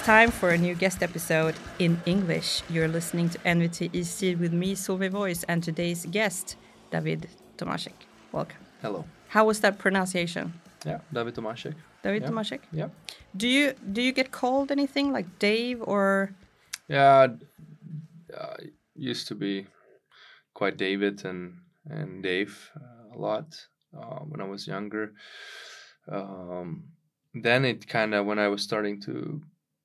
It's time for a new guest episode in English. You're listening to NVT with me, Solveig Voice, and today's guest, David Tomásek. Welcome. Hello. How was that pronunciation? Yeah, David Tomásek. David Yeah. Tomásek? Yeah. Do you do you get called anything like Dave or Yeah, uh, used to be quite David and and Dave uh, a lot uh, when I was younger. Um, then it kind of when I was starting to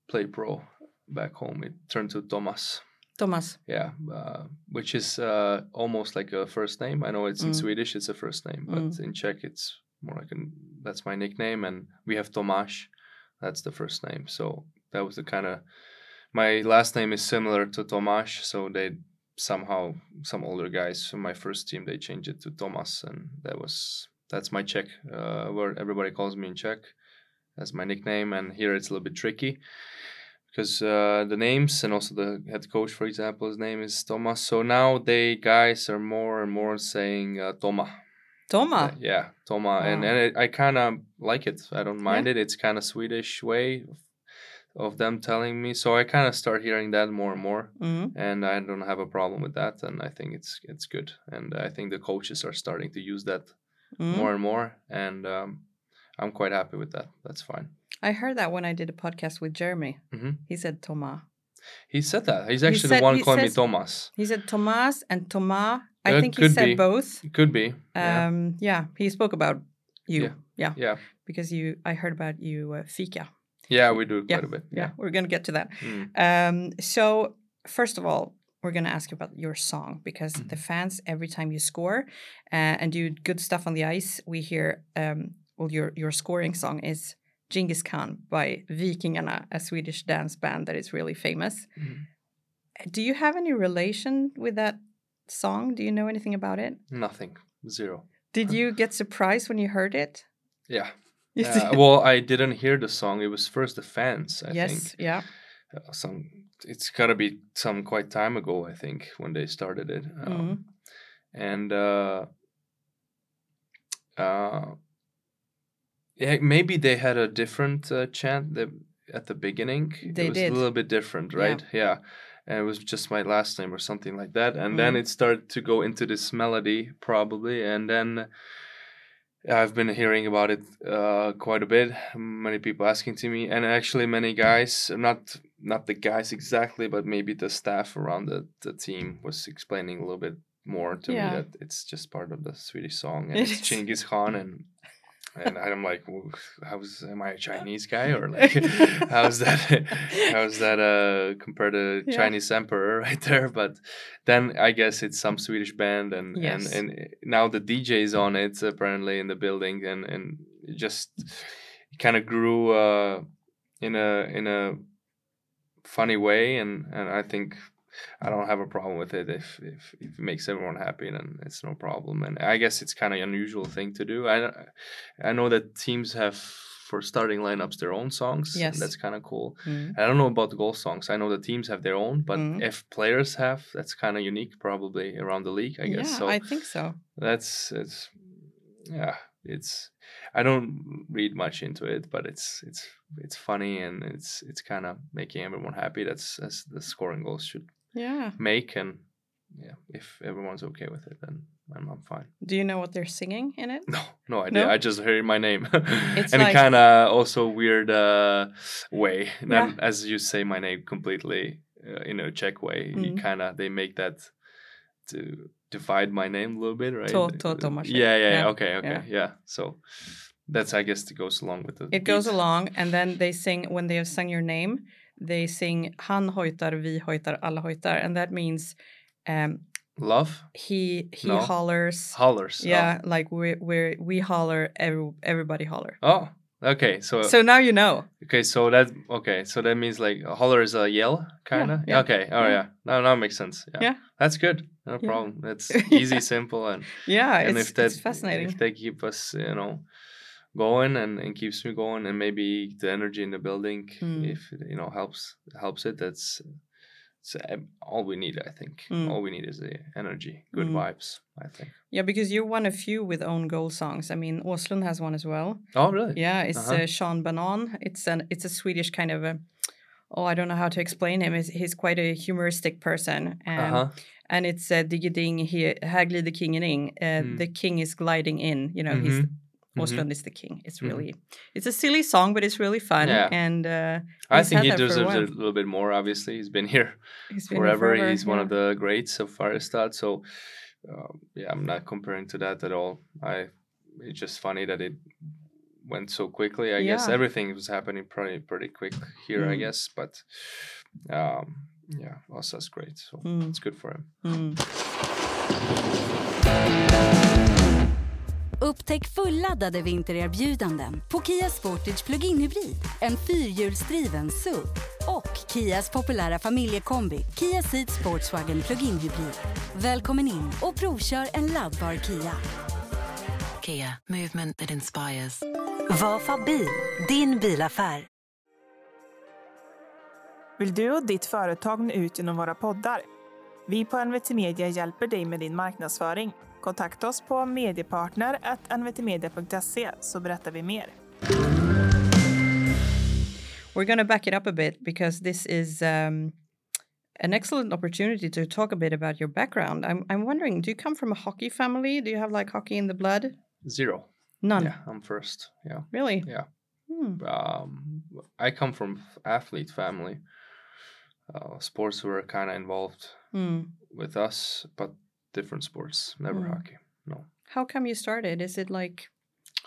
play pro back home, it turned to Thomas. Thomas? Yeah, uh, which is uh, almost like a first name. I know it's in Mm. Swedish, it's a first name, but in Czech, it's more like an, that's my nickname, and we have Tomáš, that's the first name. So that was the kind of my last name is similar to Tomáš, so they somehow some older guys from my first team they changed it to Thomas, and that was that's my Czech, uh, where everybody calls me in Czech. That's my nickname, and here it's a little bit tricky because uh, the names and also the head coach, for example, his name is Thomas. So now they guys are more and more saying uh, Toma. Toma? Uh, yeah, Toma, and Wow. and it, I kind of like it. I don't mind it. It's kind of Swedish way of, of them telling me. So I kind of start hearing that more and more, Mm. and I don't have a problem with that. And I think it's it's good. And I think the coaches are starting to use that Mm. more and more, and um, I'm quite happy with that. That's fine. I heard that when I did a podcast with Jeremy. Mhm. He said Thomas. He said that. He's actually said- the one he calling me Thomas. He said Thomas and Thomas. I Uh, think he said be. both. Could be. yeah. Um, yeah, he spoke about you. Yeah. yeah. Yeah. Because you, I heard about you, uh, Fika. Yeah, we do quite Yeah, a bit. Yeah, we're gonna get to that. Mm. Um, so first of all, we're gonna ask you about your song because Mm-hmm. the fans, every time you score uh, and do good stuff on the ice, we hear um, well your your scoring song is Djingis Khan by Vikingarna, a Swedish dance band that is really famous. Mhm. Do you have any relation with that song? Do you know anything about it? Nothing. Zero. Did you get surprised when you heard it? Yeah. Uh, well, I didn't hear the song. It was first the fans, I yes, think. yeah. Uh, some it's got to be some quite time ago, I think, when they started it. Um, Mhm. And uh uh yeah, maybe they had a different uh, chant that at the beginning. They it was did. a little bit different, right? Yeah. And it was just my last name or something like that. And then Mhm. it started to go into this melody, probably. And then I've been hearing about it uh, quite a bit. Many people asking to me, and actually many guys, not not the guys exactly, but maybe the staff around the, the team was explaining a little bit more to Yeah. me that it's just part of the Swedish song and It it's is. Djingis Khan and and I'm like, "Well, how's am I a Chinese guy or like how's that how's that uh compared to Yeah. Chinese emperor right there? But then I guess it's some Swedish band and Yes. and and now the DJ's on it apparently in the building and and it just kind of grew uh in a in a funny way and and I think I don't have a problem with it if if, if it makes everyone happy then it's no problem and I guess it's kind of unusual thing to do I I know that teams have for starting lineups their own songs Yes. and that's kind of cool Mm. I don't know about the goal songs I know the teams have their own but Mhm. if players have that's kind of unique probably around the league I guess yeah, so I think so. that's it's yeah it's i don't read much into it but it's it's it's funny and it's it's kind of making everyone happy that's as the scoring goals should Yeah. make and yeah if everyone's okay with it then i'm, I'm fine Do you know what they're singing in it? no no idea No? i just heard my name It's and like- kind of also weird uh way Not Yeah. as you say my name completely uh, in a czech way you Mhm. kind of they make that to divide my name a little bit right To- to- yeah, yeah yeah okay okay Yeah. yeah. so that's i guess it goes along with the It goes along, and then they sing when they have sung your name. They sing "Han hojtar, vi hojtar, alla hojtar," and that means um, love he he No. hollers. hollers oh. yeah, like we we we holler, every, everybody holler. oh, okay so, So now you know. okay so that okay so that means like a holler is a yell kind of yeah, okay oh yeah. yeah now now makes sense yeah, Yeah. that's good no Yeah. problem that's Yeah. easy simple and Yeah, and it's, if that it's fascinating. if they keep us you know going and, and keeps me going and maybe the energy in the building Mm. if it, you know helps helps it that's it's um, all we need i think Mm. all we need is the energy good Mm. vibes i think yeah, because you're one of few with own goal songs. I mean, Åslund has one as well. oh really Yeah, it's Uh-huh. uh, Sean Banan. It's an it's a Swedish kind of a oh, I don't know how to explain him. He's, he's quite a humoristic person. And, Uh-huh. and it's uh, Diggeding, he, här glider kingen in. Uh, Mm. The king is gliding in. You know, he's Mhm. Åslund is the king. It's Mhm. really, it's a silly song, but it's really fun. Yeah. And uh, I think he for a deserves a, little bit more. Obviously, he's been here he's been here forever. forever, He's one of the greats of Färjestad. So, um, yeah, I'm not comparing to that at all. I it's just funny that it went so quickly. I guess everything was happening pretty pretty quick here. I Mm. guess, but um, yeah, Osa's great. So Mm. it's good for him. Mm. Upptäck fulladdade vintererbjudanden på Kia Sportage Plug-in Hybrid, en fyrhjulsdriven SUV och Kias populära familjekombi Kia Ceed Sportswagen Plug-in Hybrid. Välkommen in och provkör en laddbar Kia. Kia, movement that inspires. Vafa bil, din bilaffär. Vill du och ditt företag nå ut genom våra poddar? Vi på NVT Media hjälper dig med din marknadsföring. Kontakta oss på mediepartner.nvtmedia.se så berättar vi mer. We're going to back it up a bit because this is um, an excellent opportunity to talk a bit about your background. I'm, I'm wondering, do you come from a hockey family? Do you have like hockey in the blood? Zero. None. Yeah, I'm first. Yeah. Really? Yeah. Hmm. um, I come from athlete family. Uh, sports were kind of involved Hmm. with us, but different sports, never Mm. hockey. No, How come you started? Is it like,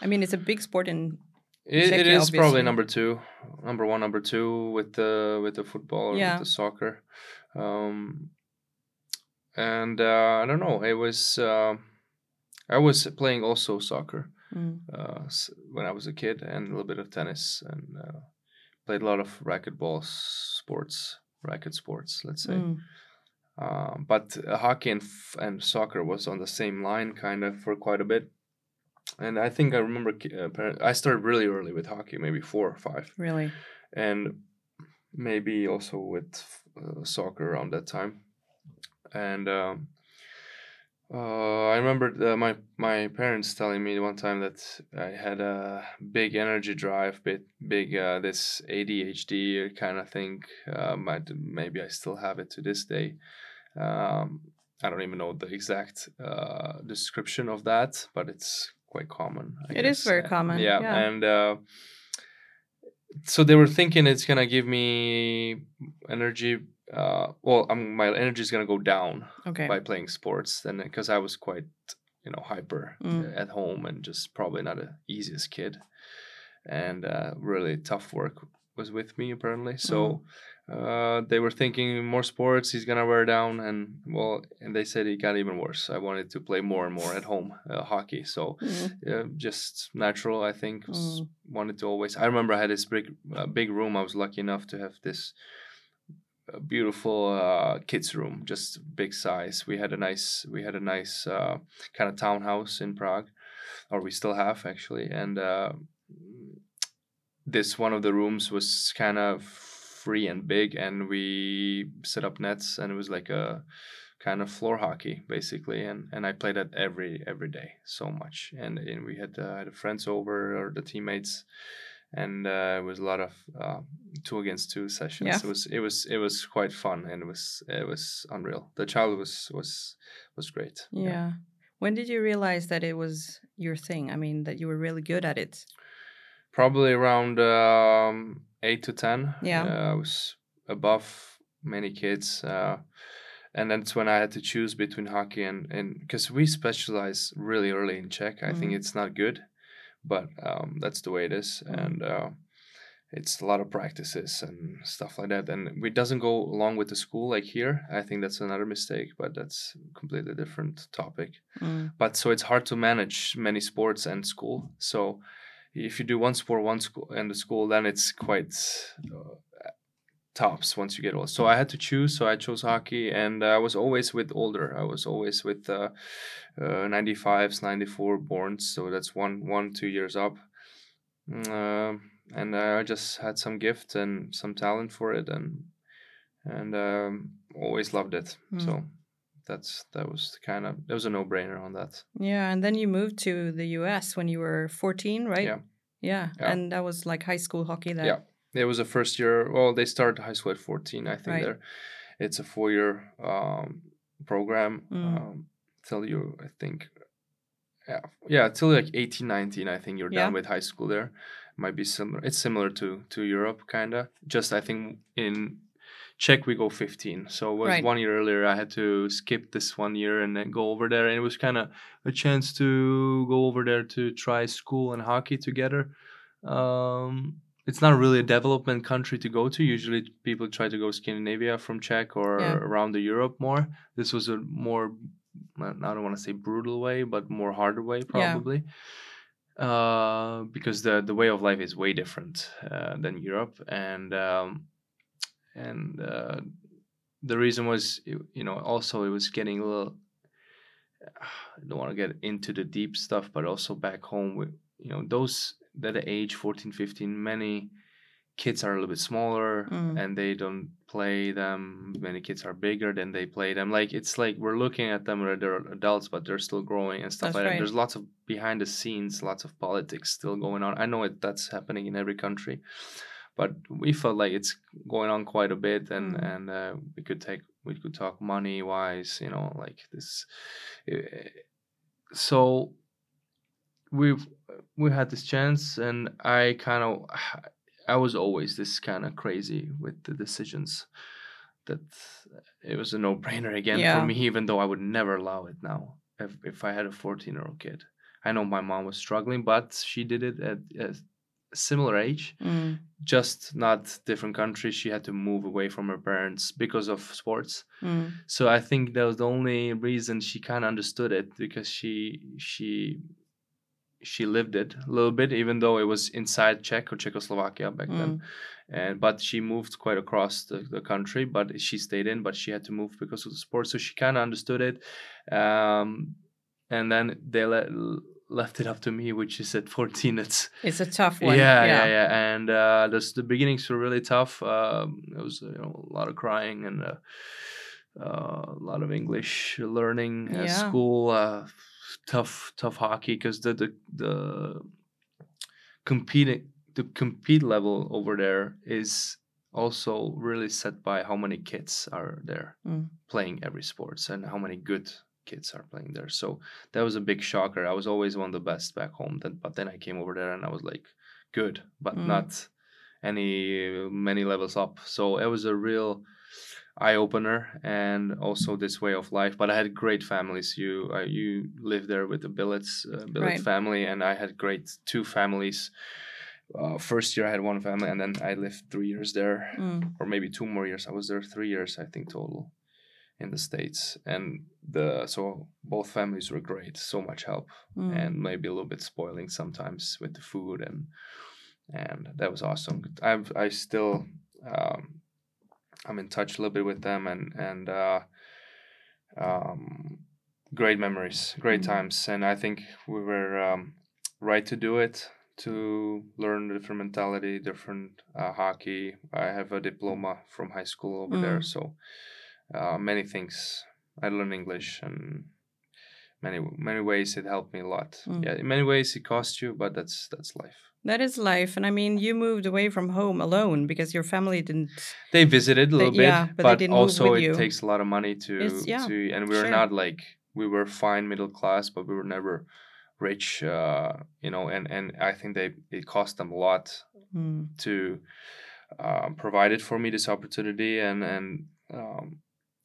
I mean, it's a big sport in. it, it is probably number two, number one, number two with the with the football or Yeah. with the soccer. Um, and uh, I don't know. It was uh, I was playing also soccer Mm. uh, when I was a kid, and a little bit of tennis, and uh, played a lot of racquetball sports, racket sports, let's say. Mm. Um, but uh, hockey and, f- and soccer was on the same line kind of for quite a bit. And I think I remember uh, I started really early with hockey, maybe four or five, Really? and maybe also with uh, soccer around that time. And um, uh, I remember uh, my my parents telling me one time that I had a big energy drive, bit big uh, this ADHD kind of thing. Um, I d- maybe I still have it to this day. Um, I don't even know the exact uh, description of that, but it's quite common. I It is guess. very Uh, common, Yeah, yeah. and uh, so they were thinking it's gonna give me energy. Uh, well, um, my energy is gonna go down Okay. by playing sports, then because I was quite, you know, hyper Mm. uh, at home and just probably not the easiest kid, and uh, really tough work was with me apparently. So uh, they were thinking more sports, he's gonna wear down, and well, and they said it got even worse. I wanted to play more and more at home uh, hockey, so Mm. uh, just natural, I think. Mm. Wanted to always. I remember I had this big, uh, big room. I was lucky enough to have this uh, beautiful uh, kids room, just big size. We had a nice, we had a nice uh, kind of townhouse in Prague, or we still have actually. And uh, this one of the rooms was kind of free and big, and we set up nets, and it was like a kind of floor hockey basically and and I played it every every day so much and, and we had uh, had friends over or the teammates and uh, it was a lot of uh, two against two sessions Yeah. it was it was it was quite fun and it was it was unreal the child was was was great Yeah. When did you realize that it was your thing? I mean, that you were really good at it? probably around um, eight to ten. Yeah. uh, I was above many kids, uh, and that's when I had to choose between hockey and and because we specialize really early in Czech. I think Mhm. it's not good, but um, that's the way it is, Mhm. and uh, it's a lot of practices and stuff like that. And it doesn't go along with the school like here. I think that's another mistake, but that's completely different topic Mm. but so it's hard to manage many sports and school so if you do one sport one school and the school then it's quite uh, tops once you get old so i had to choose so i chose hockey and i was always with older i was always with uh, uh, 95s 94 borns so that's one one two years up Mm, uh, and i just had some gift and some talent for it and and um, always loved it Mm. so that's that was kind of there was a no-brainer on that Yeah. And then you moved to the US when you were 14, right? Yeah. Yeah. Yeah. And that was like high school hockey that Yeah. it was a first year. Well, they start high school at 14. I think Right. they're it's a four year um, program Mm. um, till you I think yeah yeah till like 18 19 I think you're Yeah. done with high school there. Might be similar. It's similar to to Europe kind of. Just I think in Czech we go 15. So it was Right. one year earlier. I had to skip this one year and then go over there, and it was kind of a chance to go over there to try school and hockey together. Um, it's not really a development country to go to. Usually, people try to go Scandinavia from Czech or Yeah. around the Europe more. This was a more, I don't want to say brutal way, but more harder way Yeah. probably. Uh, because the the way of life is way different uh, than Europe, and um, and uh, the reason was you know also it was getting a little I don't want to get into the deep stuff but also back home with you know those that age 14 15 many kids are a little bit smaller Mm. and they don't play them. Many kids are bigger than they play them. Like it's like we're looking at them where they're adults but they're still growing and stuff That's like right. that there's lots of behind the scenes lots of politics still going on. I know it that's happening in every country but we felt like it's going on quite a bit and Mm. and uh, we could take we could talk money wise you know like this eh, so we've we had this chance and i kind of i was always this kind of crazy with the decisions that it was a no-brainer again Yeah. for me even though i would never allow it now if, if i had a 14 year old kid i know my mom was struggling but she did it at a similar age Mm. just not different countries she had to move away from her parents because of sports Mm. so i think that was the only reason she kind of understood it because she she she lived it a little bit even though it was inside czech or czechoslovakia back then Mm. and but she moved quite across the, the country but she stayed in but she had to move because of the sport so she kind of understood it um and then they let left it up to me which is at 14 it's It's a tough one. yeah, yeah, yeah, And uh, this, the beginnings were really tough. Um, it was you know a lot of crying and uh, uh, a lot of English learning at Yeah. school. Uh, tough, tough hockey because the the the competing the compete level over there is also really set by how many kids are there Mm. playing every sports and how many good kids are playing there. So that was a big shocker. I was always one of the best back home, then, but then I came over there and I was like good, but Mm. not any many levels up. So it was a real eye opener and also this way of life. But I had great families. You uh, you lived there with the Billets uh, Billet Right. family, and I had great two families. Uh, first year I had one family, and then I lived three years there Mm. or maybe two more years. I was there three years, I think, total in the states, and the so both families were great. So much help, Mm. and maybe a little bit spoiling sometimes with the food, and and that was awesome. I've I still um, I'm in touch a little bit with them, and and uh, um, great memories, great Mm. times, and I think we were um, right to do it to learn different mentality, different uh, hockey. I have a diploma from high school over there, Mm. so uh, many things. I learned English and many many ways it helped me a lot. Mm. Yeah, in many ways it cost you, but that's that's life. That is life. And I mean, you moved away from home alone because your family didn't. They visited a little bit, yeah, but they but, also it you. takes a lot of money to It's- yeah, to and we were sure. not like we were fine middle class, but we were never rich. Uh, you know, and and I think they it cost them a lot Mm. to um, provide it for me this opportunity and and um,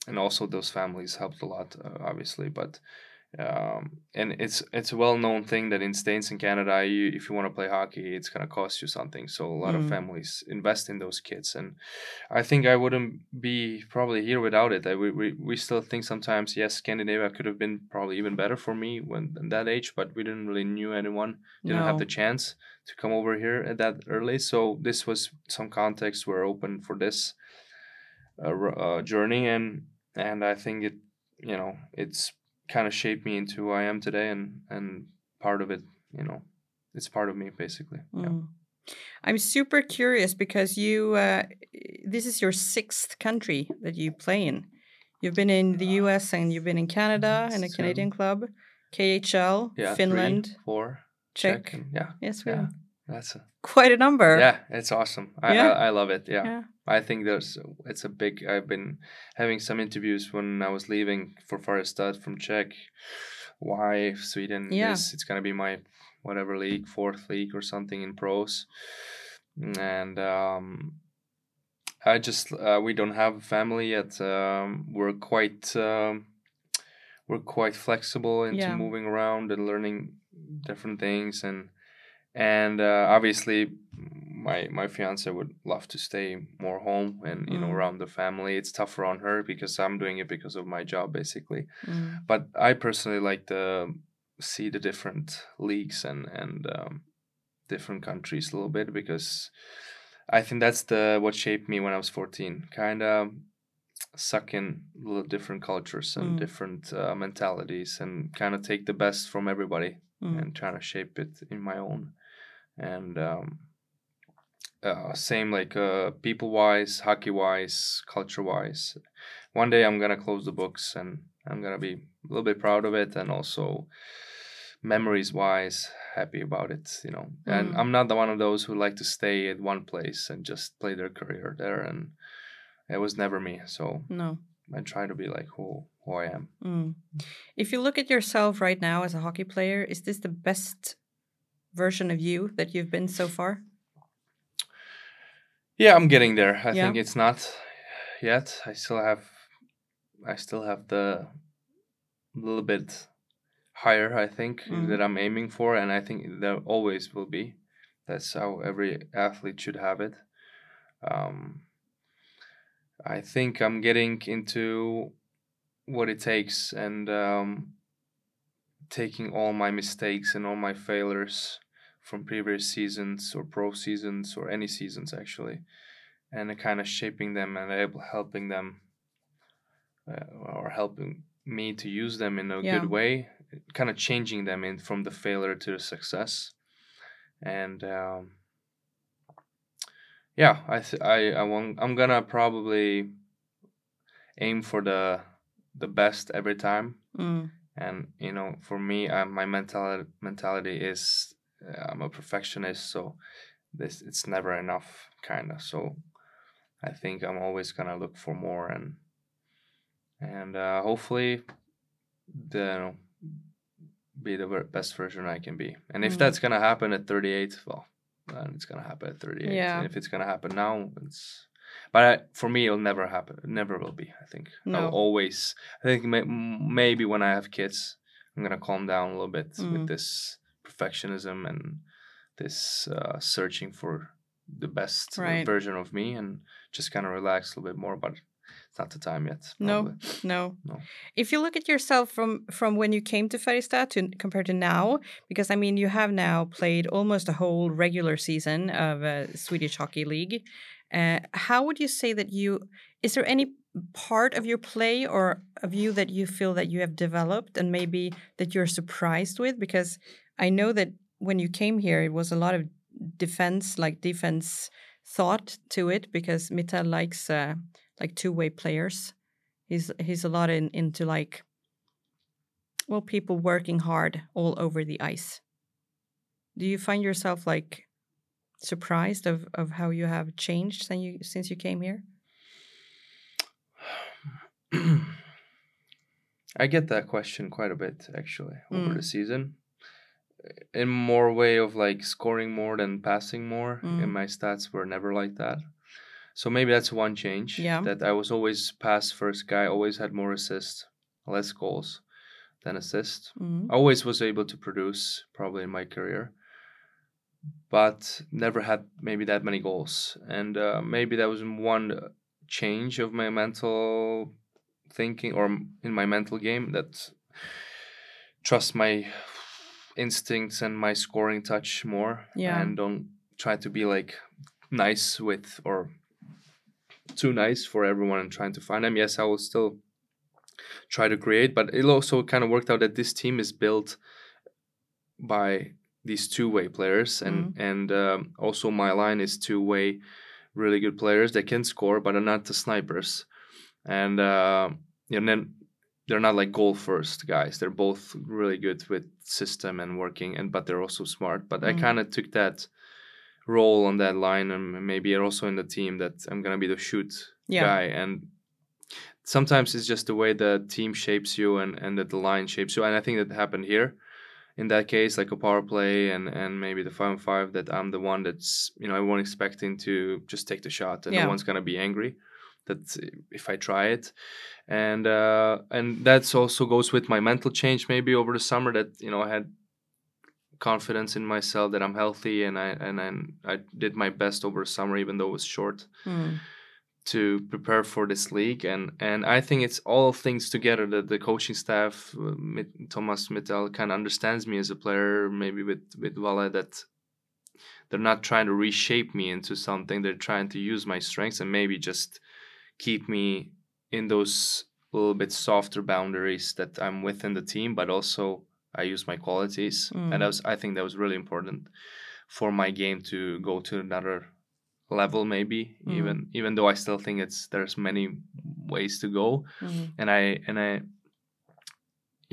and also those families helped a lot uh, obviously but um, and it's it's a well known thing that in states in Canada you if you want to play hockey it's gonna cost you something so a lot Mm. of families invest in those kids and I think I wouldn't be probably here without it I, we, we, we still think sometimes yes Scandinavia could have been probably even better for me when at that age but we didn't really knew anyone didn't have the chance to come over here at that early. So this was some context were open for this uh, uh, journey, and and I think it, you know, it's kind of shaped me into who I am today, and and part of it, you know, it's part of me basically. Yeah. Mm. I'm super curious because you, uh, this is your sixth country that you play in. You've been in the US and you've been in Canada in a Canadian club, KHL, Yeah, three, Finland, four, Czech. and- yeah, Yes, yeah. That's a, quite a number. yeah, it's awesome. I, Yeah. I I love it. Yeah. Yeah. I think there's it's a big. I've been having some interviews when I was leaving for Färjestad from Czech. Why Sweden Yeah. is it's gonna be my whatever league, fourth league or something in pros, and um, I just uh, we don't have a family yet. Um, we're quite um, we're quite flexible into moving around and learning different things and and uh, obviously my my fiance would love to stay more home and you know Mm. around the family it's tougher on her because i'm doing it because of my job basically Mm. but i personally like to see the different leagues and and um, different countries a little bit because i think that's the what shaped me when i was 14 kind of suck in little different cultures and Mm. different uh, mentalities and kind of take the best from everybody Mm. and trying to shape it in my own and um uh, same like uh people wise hockey wise culture wise one day i'm gonna close the books and i'm gonna be a little bit proud of it and also memories wise happy about it you know and Mm. i'm not the one of those who like to stay at one place and just play their career there and it was never me so No. i try to be like who who i am Mm. If you look at yourself right now as a hockey player, is this the best version of you that you've been so far? Yeah, I'm getting there. I Yeah. think it's not yet. I still have I still have the little bit higher I think Mhm. that I'm aiming for and I think there always will be. That's how every athlete should have it. Um I think I'm getting into what it takes and um taking all my mistakes and all my failures from previous seasons or pro seasons or any seasons actually and kind of shaping them and able helping them uh, or helping me to use them in a Yeah. good way kind of changing them in from the failure to the success and um, yeah i th- i i want i'm gonna probably aim for the the best every time Mm. and you know for me uh, my mentality mentality is i'm a perfectionist so this it's never enough kind of so i think i'm always gonna look for more and and uh, hopefully the be the best version i can be and if Mm. that's gonna happen at 38 well then it's gonna happen at 38 Yeah. and if it's gonna happen now it's but I, for me it'll never happen it never will be i think No. i'll always i think may, maybe when i have kids i'm gonna calm down a little bit Mm. with this perfectionism and this uh, searching for the best Right. version of me and just kind of relax a little bit more but it's not the time yet No, probably. no. No. If you look at yourself from from when you came to Färjestad to compared to now, because I mean you have now played almost a whole regular season of uh, Swedish Hockey League. Uh, how would you say that you? Is there any part of your play or of you that you feel that you have developed and maybe that you're surprised with? Because I know that when you came here, it was a lot of defense, like defense thought to it, because Mitell likes uh, like two way players he's he's a lot in into like well people working hard all over the ice do you find yourself like surprised of of how you have changed since you since you came here I get that question quite a bit actually over Mm. the season. In more way of like scoring more than passing more. Mm. And my stats were never like that. So maybe that's one change. Yeah. That I was always pass first guy, always had more assists, less goals than assists. mm. Always was able to produce probably in my career. But never had maybe that many goals. And uh, maybe that was one change of my mental thinking or in my mental game that trust my instincts and my scoring touch more Yeah. and don't try to be like nice with or too nice for everyone and trying to find. Them yes i will still try to create but it also kind of worked out that this team is built by these two-way players and and um, also my line is two-way really good players. That can score but are not the snipers. And uh, you know then they're not like goal first guys they're both really good with system and working and but they're also smart but i Mm. kind of took that role on that line and maybe also in the team that I'm gonna be the shoot Yeah. guy and sometimes it's just the way the team shapes you and and that the line shapes you and I think that happened here in that case like a power play and and maybe the five on five that I'm the one that's you know everyone expecting to just take the shot and Yeah. no one's gonna be angry that if I try it. And uh and that's also goes with my mental change maybe over the summer that you know I had confidence in myself that I'm healthy and I and I, I did my best over summer even though it was short Mm. to prepare for this league. And and I think it's all things together that the coaching staff uh, Thomas Mitell kind of understands me as a player maybe with with Valle that they're not trying to reshape me into something. They're trying to use my strengths and maybe just keep me in those little bit softer boundaries that I'm within the team but also I use my qualities Mm. and that was I think that was really important for my game to go to another level maybe Mm. even even though I still think it's there's many ways to go Mm. and I and I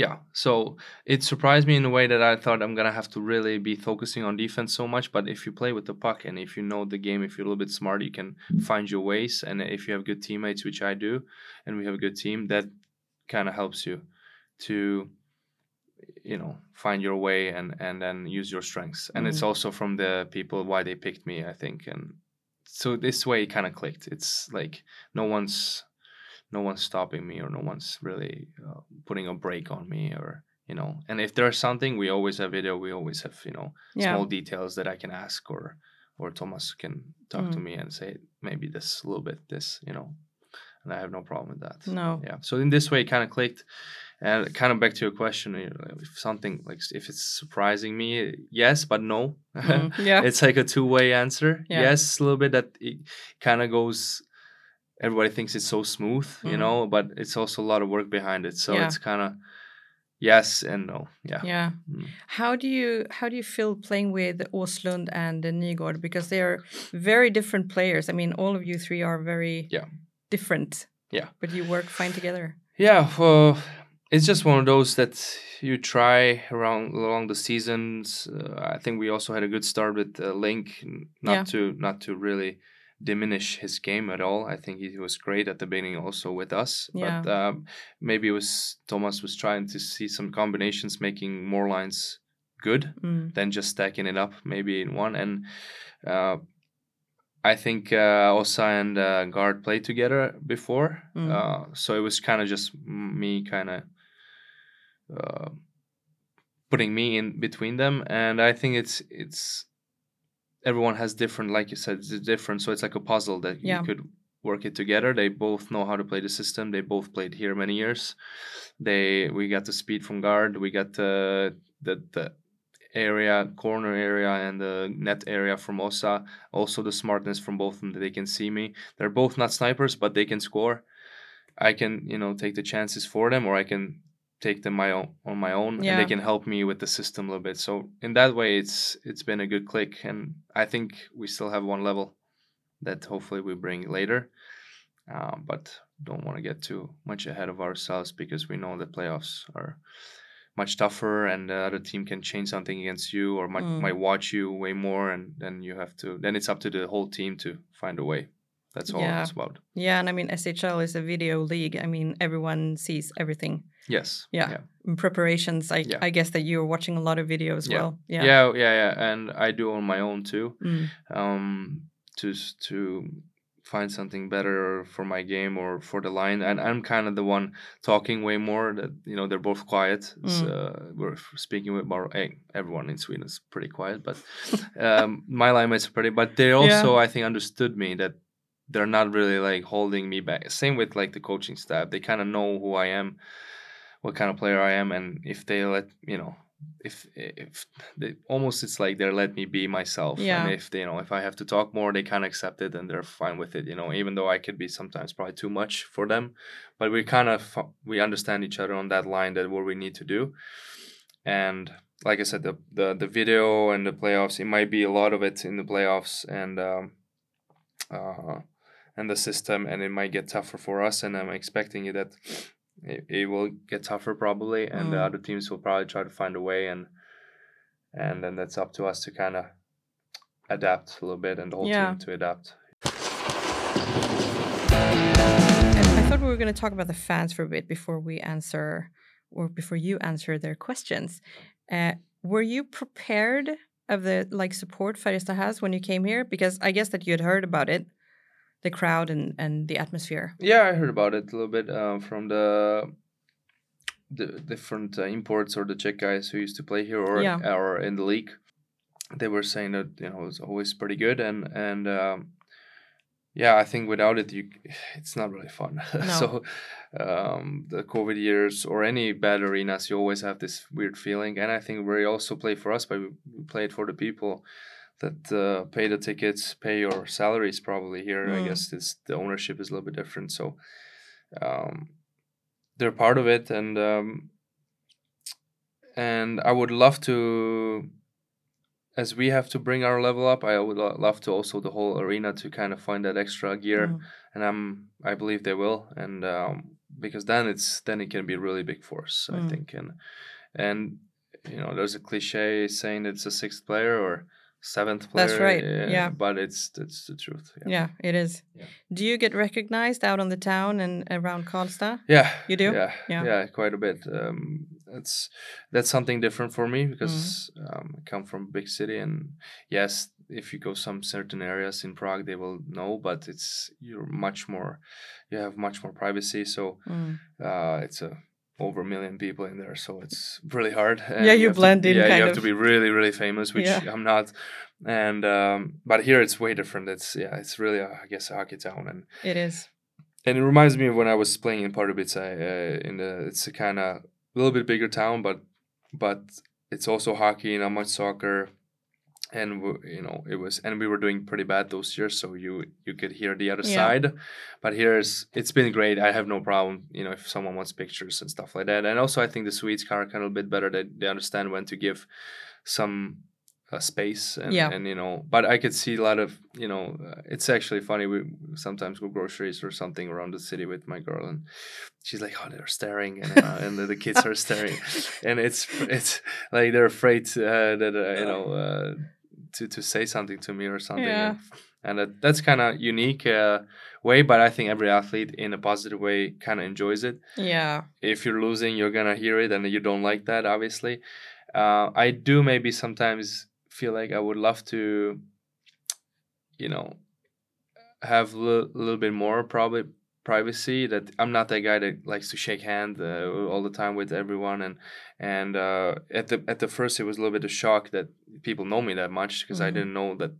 yeah so it surprised me in a way that I thought I'm gonna have to really be focusing on defense so much but if you play with the puck and if you know the game if you're a little bit smart you can find your ways and if you have good teammates which I do and we have a good team that kind of helps you to you know find your way and and then use your strengths and it's Mm. also from the people why they picked me i think and so this way it kind of clicked it's like no one's no one's stopping me or no one's really uh, putting a break on me or you know and if there's something we always have video we always have you know Yeah. small details that i can ask or or thomas can talk to Mm. me and say maybe this a little bit this you know and i have no problem with that No. yeah so in this way it kind of clicked and kind of back to your question you know, if something like if it's surprising me yes but no Mm. Yeah. it's like a two-way answer Yeah. yes a little bit that it kind of goes everybody thinks it's so smooth you Mhm. know but it's also a lot of work behind it so Yeah. it's kind of yes and no yeah Yeah. Mm. How do you how do you feel playing with Åslund and Nygård because they are very different players? I mean, all of you three are very Yeah. different. Yeah. But you work fine together. Yeah, well, it's just one of those that you try around along the seasons. Uh, I think we also had a good start with uh, Link, not Yeah. to not to really diminish his game at all. I think he was great at the beginning also with us. Yeah. But um, maybe it was Thomas was trying to see some combinations, making more lines good Mm. than just stacking it up maybe in one. And uh, I think uh, Osa and uh, Guard played together before, Mm. uh, so it was kind of just me kind of uh, putting me in between them. And I think it's it's everyone has different, like you said, it's different. So it's like a puzzle that Yeah. you could work it together. They both know how to play the system. They both played here many years. They we got the speed from Guard. We got the the the area corner area and the net area from Osa also the smartness from both of them that they can see me they're both not snipers but they can score i can you know take the chances for them or i can take them my own on my own and they can help me with the system a little bit. So in that way it's it's been a good click and i think we still have one level that hopefully we bring later. Uh, but don't want to get too much ahead of ourselves because we know the playoffs are much tougher and the other team can change something against you or might, Mm. might watch you way more and then you have to then it's up to the whole team to find a way that's all Yeah. it's about Yeah, and I mean SHL is a video league. I mean everyone sees everything. yes Yeah. In preparations, I Yeah. I guess that you're watching a lot of video as Yeah. well. yeah Yeah. yeah yeah, and i do on my own too Mm. um to to find something better for my game or for the line and i'm kind of the one talking way more that you know they're both quiet Mm. uh, we're speaking with more hey, everyone in sweden is pretty quiet but um my line mates are pretty but they also i think understood me that they're not really like holding me back. Same with like the coaching staff. They kind of know who i am what kind of player i am and if they let you know if if they almost it's like they're let me be myself. Yeah. and if they you know if i have to talk more they kind of accept it and they're fine with it you know even though i could be sometimes probably too much for them. But we kind of we understand each other on that line that what we need to do. And like i said the the, the video and the playoffs it might be a lot of it in the playoffs and um uh and the system and it might get tougher for us and i'm expecting it that it, it will get tougher probably and the Mm. other teams will probably try to find a way and and then that's up to us to kind of adapt a little bit and the whole Yeah. team to adapt. And I thought we were going to talk about the fans for a bit before we answer, or before you answer their questions. Uh, were you prepared of the like support Färjestad has when you came here? Because I guess that you had heard about it, the crowd and and the atmosphere. Yeah, I heard about it a little bit uh, from the the different uh, imports or the Czech guys who used to play here or Yeah. or in the league. They were saying that you know it was always pretty good and and um, yeah, I think without it, you it's not really fun. so um, the COVID years or any bad arenas, you always have this weird feeling. And I think we also play for us, but we, we play it for the people that uh, pay the tickets, pay your salaries. Probably here, I Mm. guess this the ownership is a little bit different. So um, they're part of it, and um, and I would love to as we have to bring our level up, I would love to also the whole arena to kind of find that extra gear, Mm. and I'm I believe they will, and um, because then it's then it can be a really big force, I Mm. think, and and you know there's a cliche saying it's a sixth player or seventh player. That's right, yeah. but it's it's the truth. Yeah. Yeah, it is. Yeah. Do you get recognized out on the town and around Karlstad? Yeah, You do? Yeah, Yeah. yeah, quite a bit. Um, it's that's something different for me because Mm-hmm. um, I come from a big city, and yes, if you go some certain areas in Prague, they will know, but it's you're much more, you have much more privacy. So Mm. uh, it's a over a million people in there, so it's really hard. and Yeah, you to- blend in Yeah, you have of. to be really, really famous, which Yeah. I'm not. And um, but here it's way different. It's yeah, it's really a, I guess a hockey town, and It is. and it reminds me of when I was playing in Pardubice. Uh, in the it's a kind of a little bit bigger town, but but it's also hockey, not much soccer, and you know it was and we were doing pretty bad those years, so you you could hear the other Yeah. side. But here's it's been great. I have no problem, you know, if someone wants pictures and stuff like that. And also, I think the Swedes are kind of a bit better. That they understand when to give some uh, space and, Yeah. and you know but i could see a lot of you know uh, it's actually funny we sometimes go groceries or something around the city with my girl and she's like oh they're staring and, uh, and the, the kids are staring and it's it's like they're afraid uh, that uh, you know uh, to to say something to me or something Yeah. and, and that, that's kind of unique uh, way but i think every athlete in a positive way kind of enjoys it Yeah. if you're losing, you're gonna hear it, and you don't like that, obviously. Uh, I do maybe sometimes feel like I would love to, you know, have a little bit more probably privacy. That I'm not that guy that likes to shake hand uh, all the time with everyone, and and uh, at the at the first it was a little bit of shock that people know me that much because I Mhm. didn't know that.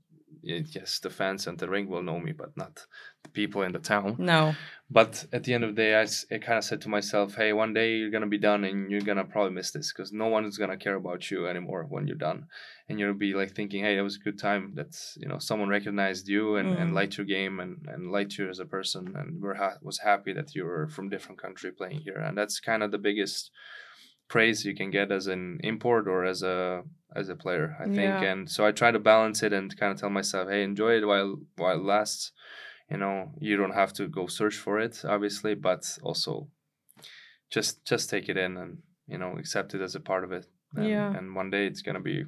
Yes, the fans and the ring will know me, but not the people in the town No. But at the end of the day, I, kind of said to myself, hey, one day you're going to be done and you're going to probably miss this because no one is going to care about you anymore when you're done. And you'll be like thinking, hey, it was a good time that, you know, someone recognized you and, and Mm. liked your game and, and liked you as a person and were ha- was happy that you were from different country playing here. And that's kind of the biggest praise you can get as an import or as a as a player, I think. Yeah. And so I try to balance it and kind of tell myself, hey, enjoy it while while it lasts you know you don't have to go search for it obviously but also just just take it in and you know accept it as a part of it and, Yeah. and one day it's gonna be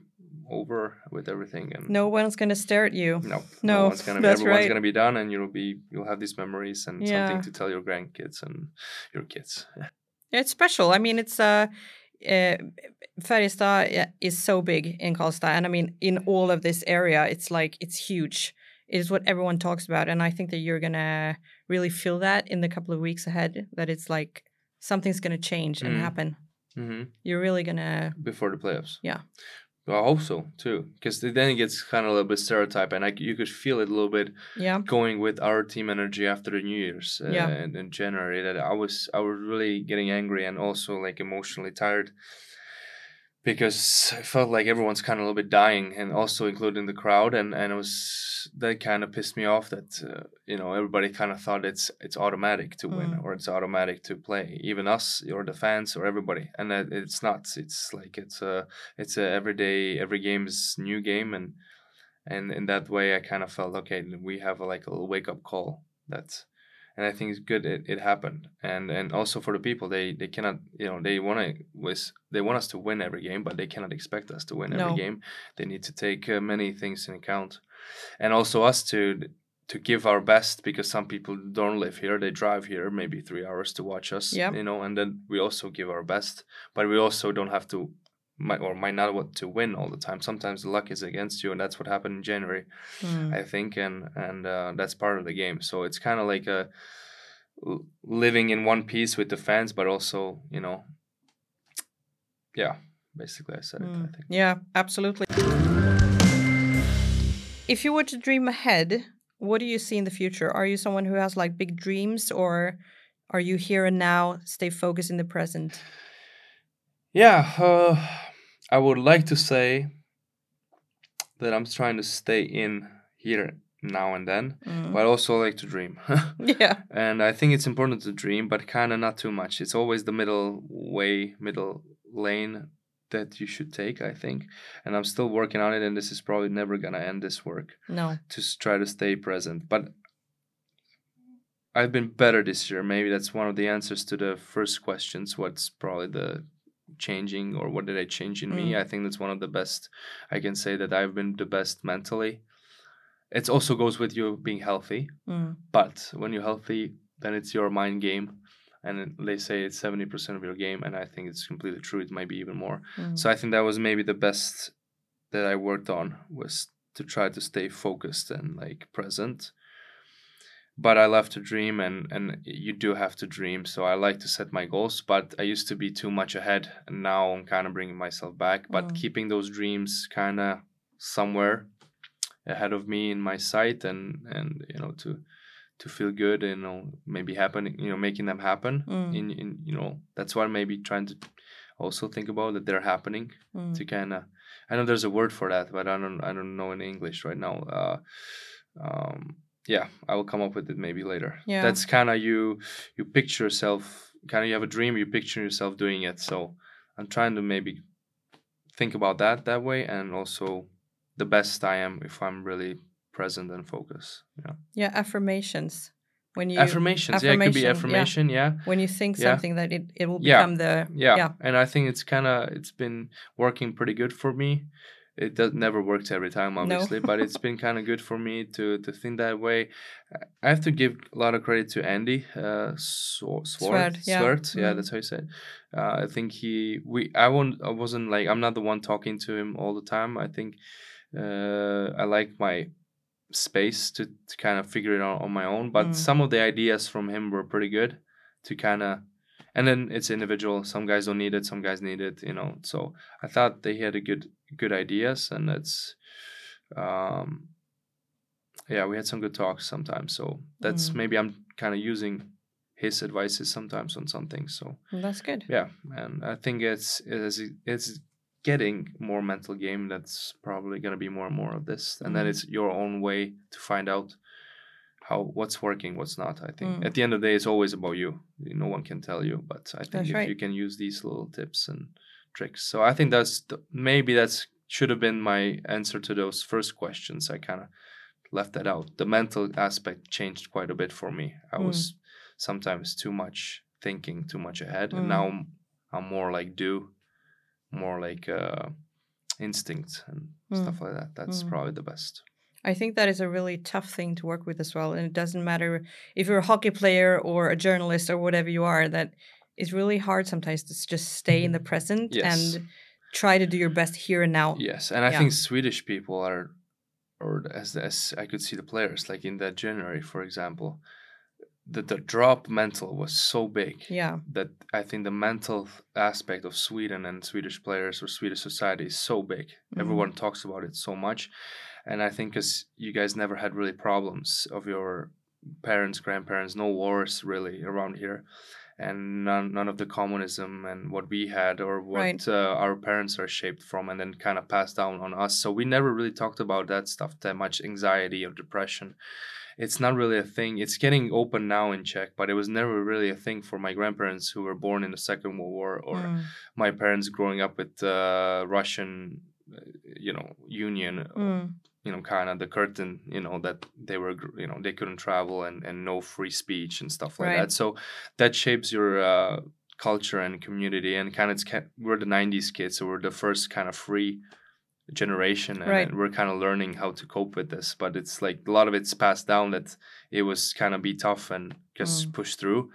over with everything and No one's gonna stare at you. no No, one's gonna be everyone's right. gonna be done and you'll be you'll have these memories and Yeah. something to tell your grandkids and your kids It's special. I mean, it's uh, uh Färjestad is so big in Karlstad, and I mean, in all of this area, it's like it's huge. It is what everyone talks about, and I think that you're gonna really feel that in the couple of weeks ahead. That it's like something's gonna change and Mm. happen. hmm You're really gonna, before the playoffs Yeah. well, I hope so too because then it gets kind of a little bit stereotype and I, you could feel it a little bit yeah, going with our team energy after the New Year's uh, Yeah. in, in January that I was I was really getting angry and also like emotionally tired because I felt like everyone's kind of a little bit dying and also including the crowd and and it was that kind of pissed me off that uh, you know everybody kind of thought it's it's automatic to win Mm. or it's automatic to play even us or the fans or everybody and that it's not it's like it's a it's a everyday every game is new game and and in that way i kind of felt okay we have a, like a little wake up call that and I think it's good it, it happened. And and also for the people, they they cannot you know they want to was they want us to win every game, but they cannot expect us to win every No. game. They need to take uh, many things in account, and also us to to give our best because some people don't live here they drive here maybe three hours to watch us Yep. you know and then we also give our best but we also don't have to might or might not want to win all the time sometimes the luck is against you and that's what happened in january Mm. i think and and uh, that's part of the game so it's kind of like a living in one piece with the fans but also you know yeah basically i said it i Mm. think Yeah, absolutely. If you were to dream ahead, what do you see in the future? Are you someone who has like big dreams or are you here and now, stay focused in the present? Yeah, uh, I would like to say that I'm trying to stay in here now and then, Mm. but I also like to dream. Yeah. and I think it's important to dream, but kind of not too much. It's always the middle way, middle lane that you should take, I think. And I'm still working on it, and this is probably never going to end this work No. to try to stay present. But I've been better this year. Maybe that's one of the answers to the first questions. What's probably the changing or what did I change in me? Mm. I think that's one of the best. I can say that I've been the best mentally. It also goes with you being healthy. Mm. But when you're healthy, then it's your mind game. And they say it's 70% of your game. And I think it's completely true. It might be even more. Mm. So I think that was maybe the best that I worked on was to try to stay focused and like present. But I love to dream and and you do have to dream. So I like to set my goals, but I used to be too much ahead and now I'm kind of bringing myself back, but Mm. keeping those dreams kind of somewhere ahead of me in my sight and and you know to to feel good you know maybe happening you know making them happen Mm. in in you know that's what I'm maybe trying to also think about that they're happening Mm. to kind of i know there's a word for that but i don't i don't know in english right now uh um yeah i will come up with it maybe later Yeah. that's kind of you you picture yourself kind of you have a dream you picture yourself doing it so i'm trying to maybe think about that that way and also the best i am if i'm really present and focused yeah Yeah, affirmations. When you affirmations yeah it could be affirmation, yeah. yeah when you think Yeah. something that it, it will Yeah. become the yeah. yeah. and i think it's kind of it's been working pretty good for me it does never works every time obviously but it's been kind of good for me to to think that way i have to give a lot of credit to andy uh Swart, Swart, yeah. Swart, yeah Mm. that's how you say it uh, i think he we i won't i wasn't like i'm not the one talking to him all the time i think uh i like my space to, to kind of figure it out on my own but Mm. some of the ideas from him were pretty good to kind of and then it's individual. Some guys don't need it some guys need it you know. So i thought they had a good good ideas and it's um yeah we had some good talks sometimes. So that's Mm. maybe i'm kind of using his advices sometimes on some things. So That's good. yeah. And i think it's it's it's getting more mental game that's probably going to be more and more of this. And then Mm. it's your own way to find out how what's working what's not i think Mm. at the end of the day it's always about you no one can tell you but i think That's if right. you can use these little tips and tricks so i think that's the, maybe that's should have been my answer to those first questions i kind of left that out the mental aspect changed quite a bit for me i Mm. was sometimes too much thinking too much ahead Mm. and now I'm, I'm more like do more like uh instinct and Mm. stuff like that that's Mm. probably the best I think that is a really tough thing to work with as well. And it doesn't matter if you're a hockey player or a journalist or whatever you are, that it's really hard sometimes to just stay in the present Yes. and try to do your best here and now. yes and i Yeah. think swedish people are or as as i could see the players like in that january for example the, the drop mental was so big Yeah. that I think the mental aspect of Sweden and Swedish players or Swedish society is so big. Mhm. Everyone talks about it so much, and I think because you guys never had really problems of your parents, grandparents, no wars really around here, and none none of the communism and what we had or what Right. uh, our parents are shaped from, and then kind of passed down on us. So we never really talked about that stuff that much, anxiety or depression it's not really a thing. It's getting open now in Czech, but it was never really a thing for my grandparents who were born in the Second World War or Mm. my parents growing up with the Russian, uh, you know, Union. Mm. You know kind of the curtain you know that they were you know they couldn't travel and and no free speech and stuff like Right. that so that shapes your uh, culture and community and kind of it's we're the 90s kids so we're the first kind of free generation and, Right. and we're kind of learning how to cope with this but it's like a lot of it's passed down that it was kind of be tough and just Mm. push through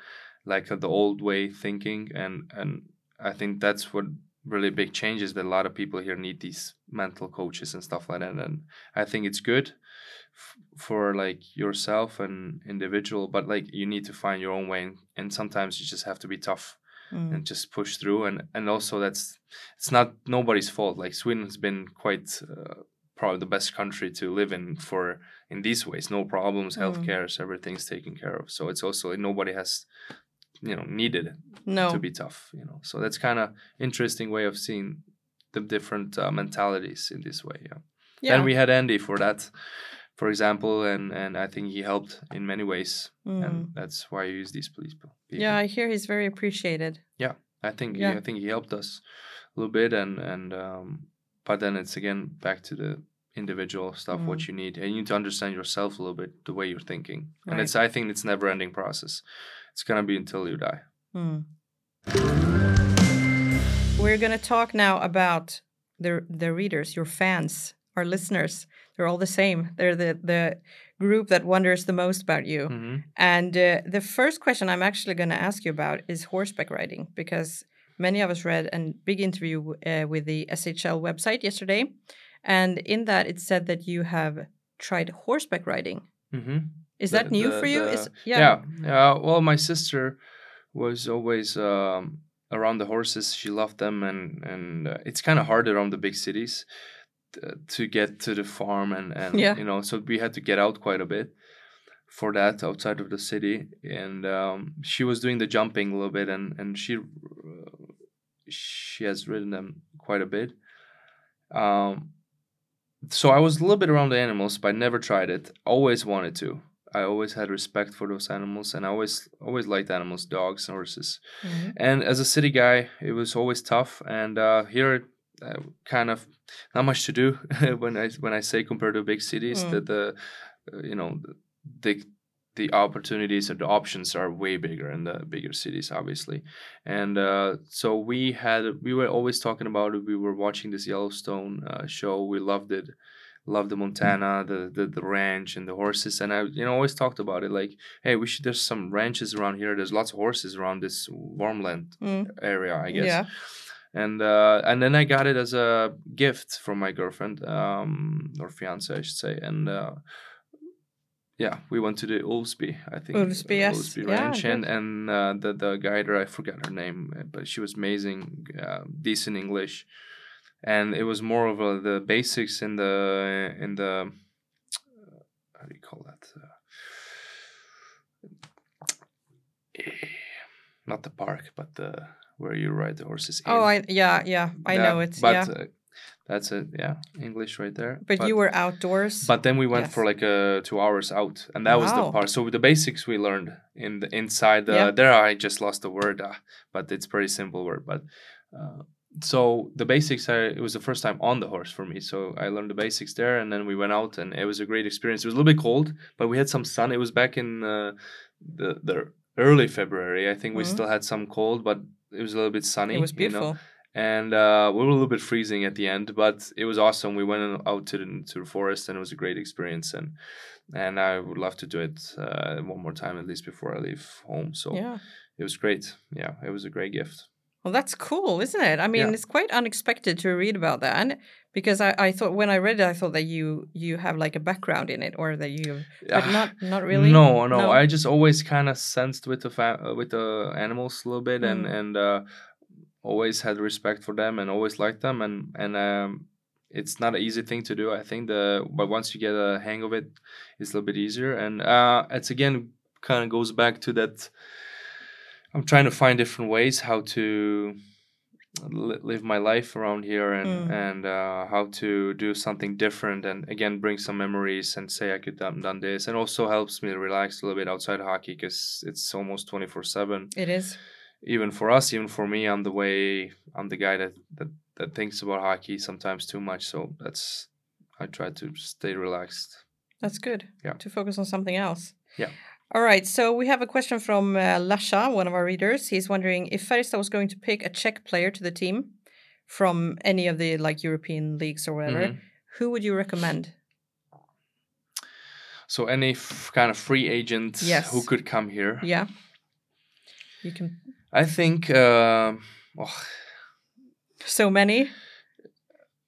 like uh, the old way thinking and and i think that's what really big changes that a lot of people here need these mental coaches and stuff like that. And i think it's good f- for like yourself and individual but like you need to find your own way. And, and sometimes you just have to be tough Mm. and just push through. And and also that's it's not nobody's fault. Like sweden has been quite uh, probably the best country to live in for in these ways. No problems Mm. healthcare everything's taken care of. So it's also nobody has you know needed No. to be tough you know so that's kind of interesting way of seeing the different uh, mentalities in this way yeah yeah. and we had andy for that for example and and i think he helped in many ways Mm. and that's why i use these police people yeah, I hear he's very appreciated. Yeah i think Yeah. I think he helped us a little bit, and and um, but then it's again back to the individual stuff, Mm. what you need, and you need to understand yourself a little bit, the way you're thinking, and it's I think it's never ending process. It's gonna be until you die. Mm. We're going to talk now about the the readers, your fans, our listeners. They're all the same. They're the the group that wonders the most about you. hmm And uh, the first question I'm actually going to ask you about is horseback riding because many of us read a big interview uh, with the SHL website yesterday, and in that it said that you have tried horseback riding. hmm Is The- that new the- for you? the- Is yeah. yeah. Well, my sister was always um, around the horses. She loved them, and and uh, it's kind of hard around the big cities t- to get to the farm, and and Yeah. you know, so we had to get out quite a bit for that outside of the city. And um, she was doing the jumping a little bit, and and she uh, she has ridden them quite a bit. Um, so I was a little bit around the animals, but I never tried it. Always wanted to. I always had respect for those animals, and I always always liked animals, dogs, and horses. Mhm. And as a city guy, it was always tough. And uh, here, uh, kind of not much to do when I when I say compared to big cities. Mm. That the uh, you know the the opportunities and the options are way bigger in the bigger cities, obviously. And uh, so we had we were always talking about it. We were watching this Yellowstone uh, show. We loved it love the Montana, the, the the ranch and the horses. And I you know always talked about it like, hey, we should there's some ranches around here. There's lots of horses around this Värmland Mm. area, I guess. Yeah. And uh, and then I got it as a gift from my girlfriend, um, or fiance, I should say. And uh, yeah, we went to the Ulsby, I think. Ulsby, yes. Ulsby Yeah, Ranch, and and uh, the the guider, I forgot her name, but she was amazing, uh, decent English, and it was more of a, the basics in the in the uh, how do you call that? Uh, not the park, but the where you ride the horses. Oh, in. I yeah yeah I Yeah, know it. But yeah. uh, that's it. Yeah, English right there. but, you were outdoors. But then we went Yes. for like uh, two hours out, and that was the part. So the basics we learned in the inside. The, Yeah. There, I just lost the word, uh, but it's pretty simple word. But uh, so the basics, I, it was the first time on the horse for me. So I learned the basics there, and then we went out, and it was a great experience. It was a little bit cold, but we had some sun. It was back in uh, the the early February. I think we Mhm. still had some cold, but it was a little bit sunny. it was you know? beautiful. and uh, we were a little bit freezing at the end, but it was awesome. We went out to the to the forest, and it was a great experience. And and I would love to do it uh, one more time at least before I leave home. So yeah. it was great. Yeah, it was a great gift. Well, that's cool, isn't it? I mean, Yeah. it's quite unexpected to read about that because I, I thought when I read it, I thought that you you have like a background in it or that you, but Ah, not not really. No, no, I just always kind of sensed with the fa- uh, with the animals a little bit, and Mm. and uh, always had respect for them and always liked them, and and um, it's not an easy thing to do. I think the but once you get a hang of it, it's a little bit easier, and uh, it's again kind of goes back to that. I'm trying to find different ways how to li- live my life around here and Mm. and uh, how to do something different and again bring some memories and say I could have done this and also helps me to relax a little bit outside hockey because it's almost 24 7 It is. even for us even for me I'm the way I'm the guy that that, that thinks about hockey sometimes too much so that's I try to stay relaxed. That's good. Yeah. To focus on something else. Yeah. All right. So we have a question from uh, Lasha, one of our readers. He's wondering if Färjestad was going to pick a Czech player to the team from any of the like European leagues or whatever. Mhm. Who would you recommend? So any f- kind of free agent Yes. who could come here. Yeah. You can. I think. Uh, oh, So many.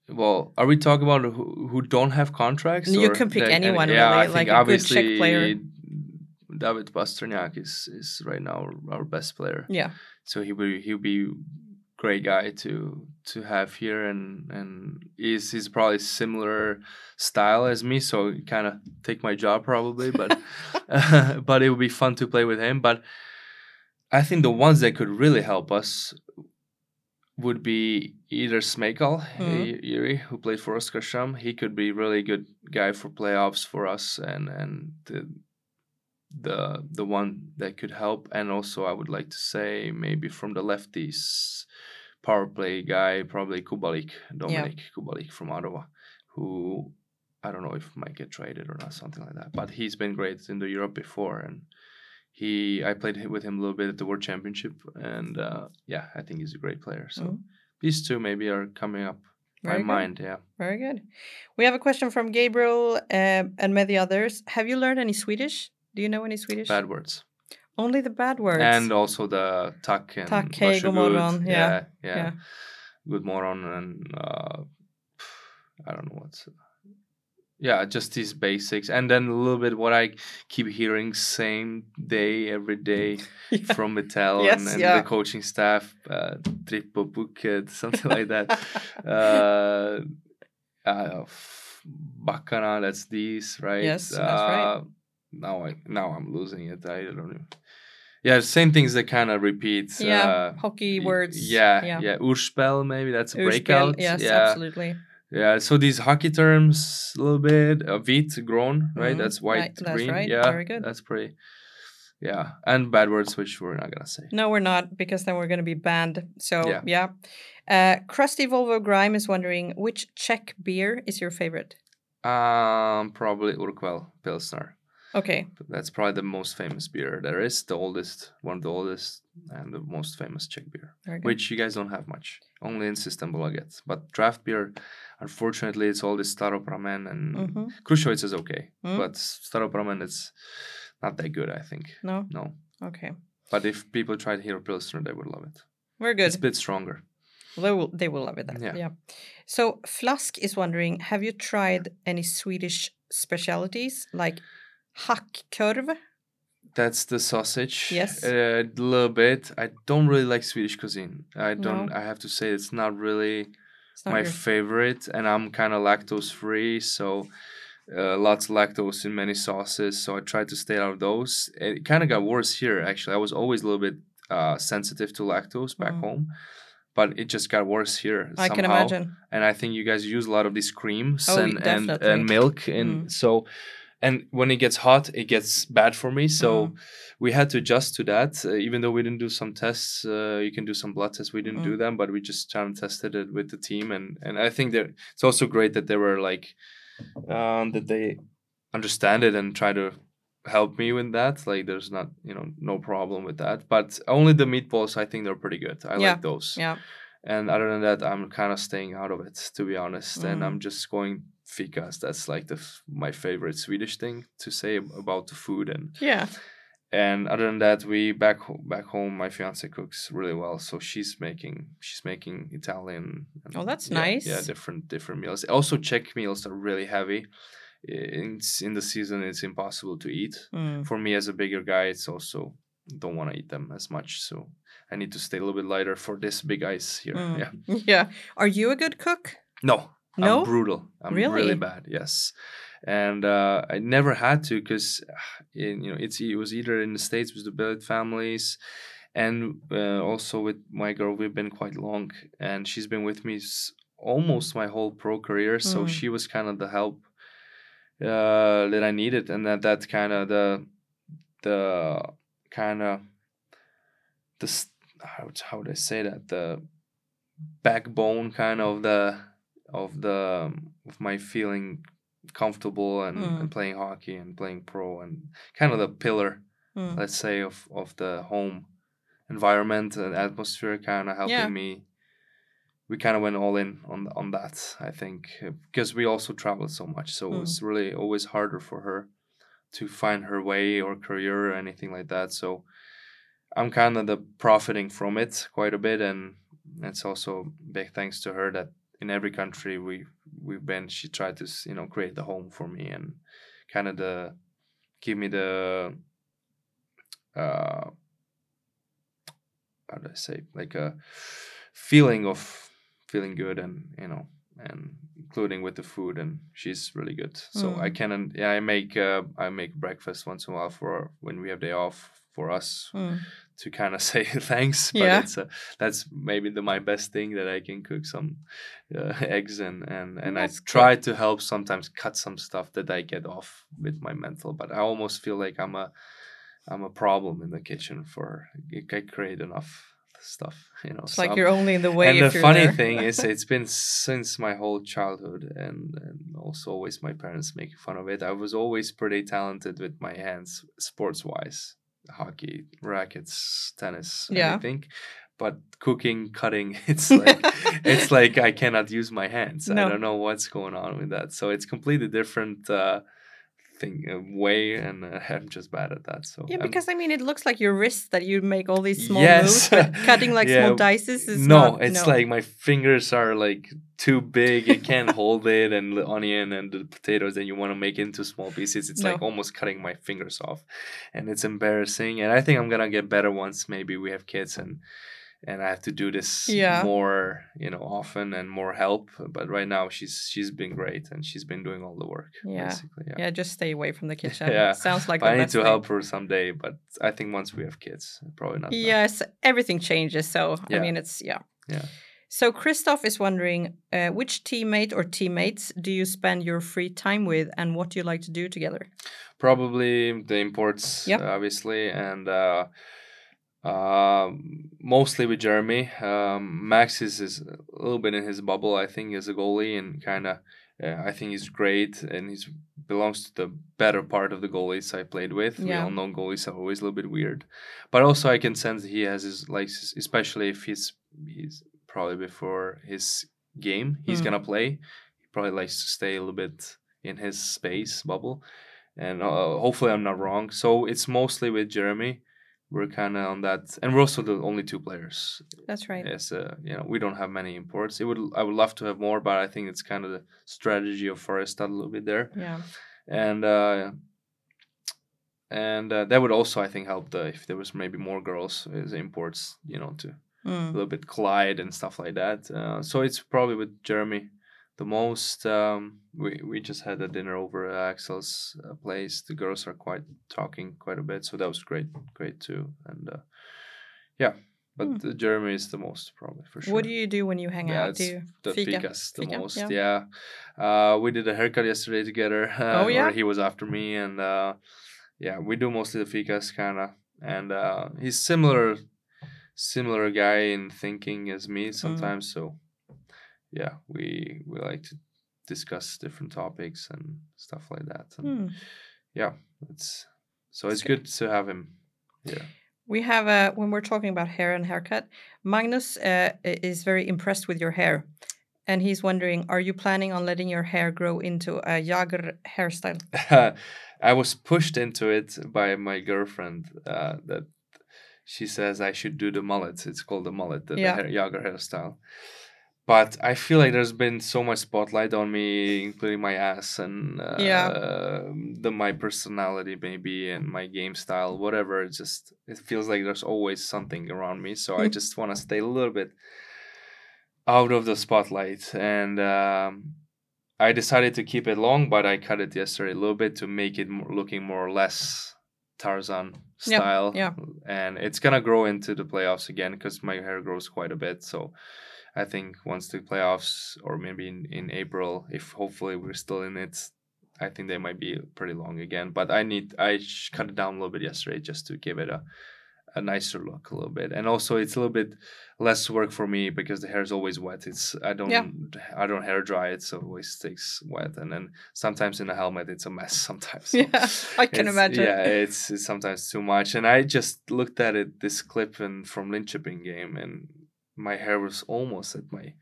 well, are we talking about who, who don't have contracts? You can pick anyone, yeah, really, I think like a good Czech obviously player. David Pastrňák is is right now our, our best player. Yeah. so he will he'll be great guy to to have here and and he's he's probably similar style as me so kind of take my job probably but but it would be fun to play with him but i think the ones that could really help us would be either Smejkal, Mhm. Yuri, who played for Oskarshamn. He could be really good guy for playoffs for us, and and the the the one that could help. And also, I would like to say maybe from the lefties, power play guy, probably Kubalík, Dominik Kubalík from Ottawa, who I don't know if might get traded or not, something like that. But he's been great in the Europe before, and he I played with him a little bit at the World Championship, and uh, yeah, I think he's a great player. So Mhm. these two maybe are coming up Very my good. mind. Yeah, Very good. We have a question from Gabriel um, and many others. Have you learned any Swedish? Do you know any Swedish? bad words, Only the bad words. and also the tack and Tack, varsågod. god morgon, yeah, yeah, yeah, yeah. good morning, and uh, I don't know what's. Yeah, just these basics, and then a little bit what I keep hearing same day every day Yeah. from Mitell Yes, and, and yeah. the coaching staff, uh, Bucket, something like that. uh, uh, Bacana, that's these, right? Yes, that's right. Now I now I'm losing it. I don't know. Yeah, same things that kind of repeat. yeah, uh, hockey words. Yeah, yeah. yeah. Uppspel, maybe that's a Uppspel, breakout. Yes, yeah, absolutely. yeah. So these hockey terms, a little bit. Uh, wheat grown, right? Mhm, That's white, that's green. right, Yeah, very good. That's pretty. Yeah, and bad words, which we're not gonna say. No, we're not because then we're going to be banned. So yeah. Yeah. Uh, Krusty Volvo Grime is wondering which Czech beer is your favorite. Um, probably Urquell Pilsner. Okay. That's probably the most famous beer there is. The oldest, one of the oldest, and the most famous Czech beer. Which you guys don't have much. Only in Systembolaget. But draft beer, unfortunately, it's all this Staropramen and Mhm. Krušovice is okay, Mm. but Staropramen it's not that good. I think No. no. Okay. But if people tried Hero Pilsner, they would love it. We're good. It's a bit stronger. They will, they will love it. Then. Yeah. Yeah. So Flask is wondering, have you tried any Swedish specialities like hackkorv? That's the sausage. Yes. a little bit. I don't really like Swedish cuisine. I don't. No. I have to say it's not really It's not my favorite, and I'm kind of lactose free, so uh, lots of lactose in many sauces. So I try to stay out of those. It kind of got worse here, actually. I was always a little bit uh, sensitive to lactose back Mhm. home, but it just got worse here. I can imagine. And I think you guys use a lot of these creams Oh, and, and and milk, and Mm. so. And when it gets hot, it gets bad for me. So Mm. we had to adjust to that. Uh, even though we didn't do some tests, uh, you can do some blood tests. We didn't do Mm. them, but we just kind of tested it with the team, and and I think that it's also great that they were like um, that they understand it and try to help me with that. Like there's not you know no problem with that. But only the meatballs, I think they're pretty good. I Yeah, like those. Yeah. And other than that, I'm kind of staying out of it to be honest, and Mm. I'm just going fikas. That's like the f- my favorite Swedish thing to say about the food and Yeah. and other than that we back ho- back home my fiance cooks really well so she's making she's making italian and Oh, that's yeah, nice. yeah different different meals also czech meals are really heavy in, in the season it's impossible to eat Mm. for me as a bigger guy it's also don't want to eat them as much so i need to stay a little bit lighter for this big ice here Mm. yeah Yeah. Are you a good cook? no No? I'm brutal. I'm Really? really bad. Yes, and uh, I never had to because you know it's it was either in the states with the billet families, and uh, also with my girl we've been quite long, and she's been with me s- almost my whole pro career. So Mm. she was kind of the help uh, that I needed, and that that kind of the the kind of the how how would I say that the backbone kind of the of the of my feeling comfortable and, Mm. and playing hockey and playing pro and kind of the pillar Mm. let's say of of the home environment and atmosphere kind of helping Yeah. me we kind of went all in on on that i think uh, because we also traveled so much so Mm. it's really always harder for her to find her way or career or anything like that so i'm kind of the profiting from it quite a bit and it's also big thanks to her that in every country we we've been she tried to you know create the home for me and kind of the give me the uh how do I say like a feeling of feeling good and you know and including with the food and she's really good so I Mm. can yeah I make uh, I make breakfast once in a while for when we have day off for us Mm. To kind of say thanks but Yeah. it's uh, that's maybe the my best thing that I can cook some uh, eggs and and and I That's good. try to help sometimes cut some stuff that I get off with my mental but I almost feel like I'm a I'm a problem in the kitchen for I I create enough stuff you know It's so like I'm- you're only in the way. and the funny there. thing is it's been since my whole childhood and, and also always my parents making fun of it i was always pretty talented with my hands sports wise hockey rackets tennis Yeah. anything but cooking cutting it's like it's like i cannot use my hands. I don't know what's going on with that. So it's completely different uh thing uh, way and uh, i'm just bad at that so Yeah, because I mean, it looks like your wrist that you make all these small Yes. moves, but cutting like small Yeah. dices is no, not. it's no. like my fingers are like too big. You can't hold it, and the onion and the potatoes that you want to make into small pieces. It's like almost cutting my fingers off, and it's embarrassing. And I think I'm gonna get better once maybe we have kids and and I have to do this Yeah. more, you know, often and more help. But right now she's she's been great and she's been doing all the work. Yeah. basically. Yeah. Yeah, just stay away from the kitchen. Yeah, Sounds like I need to way. help her someday. But I think once we have kids, probably not. now. Yes, everything changes. So I mean, it's yeah. Yeah. So Christoph is wondering, uh, which teammate or teammates do you spend your free time with, and what do you like to do together? Probably the imports, Yep. obviously, and uh, um mostly with Jéremy. Um, Max is, is a little bit in his bubble, I think, as a goalie, and kind of, uh, I think he's great, and he's belongs to the better part of the goalies I played with. We all know goalies are always a little bit weird, but also I can sense he has his like, especially if he's he's probably before his game he's Mm. gonna play. He probably likes to stay a little bit in his space bubble and uh, hopefully I'm not wrong. So it's mostly with Jéremy. We're kind of on that, and we're also the only two players. That's right. Yes, uh, you know, we don't have many imports. It would I would love to have more, but I think it's kind of the strategy of Forest a little bit there, Yeah. and uh, and uh, that would also I think help the if there was maybe more girls as imports, you know, to a Mm. little bit collide and stuff like that. Uh, so it's probably with Jéremy the most. Um, we we just had a dinner over at Axel's uh, place. The girls are quite talking quite a bit, so that was great, great too. And uh, yeah, but uh, Jéremy is the most probably for sure. What do you do when you hang yeah, out? Do you the fika? ficas the Fika, most. yeah. Yeah, uh, we did a haircut yesterday together. Uh, Oh, yeah? he was after me, and uh, yeah, we do mostly the ficas kind of. And uh, he's similar, similar guy in thinking as Mm. me sometimes. So yeah, we we like to discuss different topics and stuff like that. And Hmm. yeah, it's so That's it's good to have him. Yeah. We have uh, when we're talking about hair and haircut, Magnus uh, is very impressed with your hair, and he's wondering: Are you planning on letting your hair grow into a Jagr hairstyle? I was pushed into it by my girlfriend. Uh, that she says I should do the mullet. It's called the mullet, the, Yeah. the hair, Jagr hairstyle. But I feel like there's been so much spotlight on me, including my ass and uh, Yeah. the my personality maybe and my game style, whatever. It just it feels like there's always something around me. So I Mm. just want to stay a little bit out of the spotlight and. Um, I decided to keep it long, but I cut it yesterday a little bit to make it looking more or less Tarzan Yeah, style. yeah. And it's gonna grow into the playoffs again because my hair grows quite a bit. So I think once the playoffs, or maybe in, in April, if hopefully we're still in it, I think they might be pretty long again. But I need I cut it down a little bit yesterday just to give it a a nicer look a little bit, and also it's a little bit less work for me because the hair is always wet. It's I don't Yeah. I don't hair dry it, so it always stays wet, and then sometimes in a helmet it's a mess. Sometimes, Yeah, I can It's- imagine. Yeah, it's, it's sometimes too much. And I just looked at it this clip in, from Linköping game, and my hair was almost at my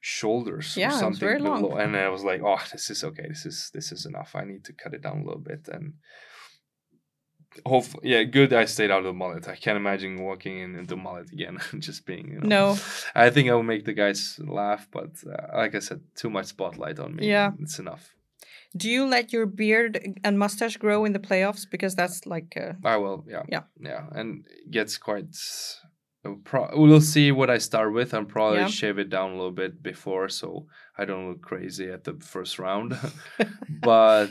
shoulders Yeah, or something very long. below. And I was like, oh, this is okay. This is this is enough. I need to cut it down a little bit. And hopefully, yeah, good. I stayed out of the mullet. I can't imagine walking in into mullet again and just being. You know, No. I think I will make the guys laugh, but uh, like I said, too much spotlight on me. Yeah. it's enough. Do you let your beard and mustache grow in the playoffs because that's like uh, I will, yeah, Yeah. yeah, and it gets quite. Pro- we'll see what I start with. I'll probably Yeah. shave it down a little bit before, so I don't look crazy at the first round. but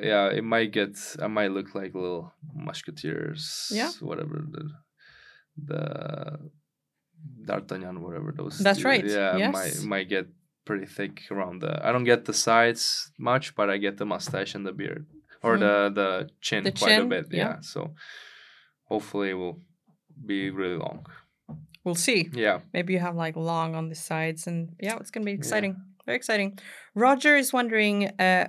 yeah, it might get. I might look like little musketeers. Yeah. whatever the the D'Artagnan, whatever those. That's do. right, Yeah, yes. might might get pretty thick around the. I don't get the sides much, but I get the mustache and the beard or Mm. the the chin The quite a bit. yeah. Yeah. So hopefully it will be really long. We'll see. Yeah. Maybe you have like long on the sides, and yeah, it's gonna be exciting. Very exciting. Roger is wondering, uh,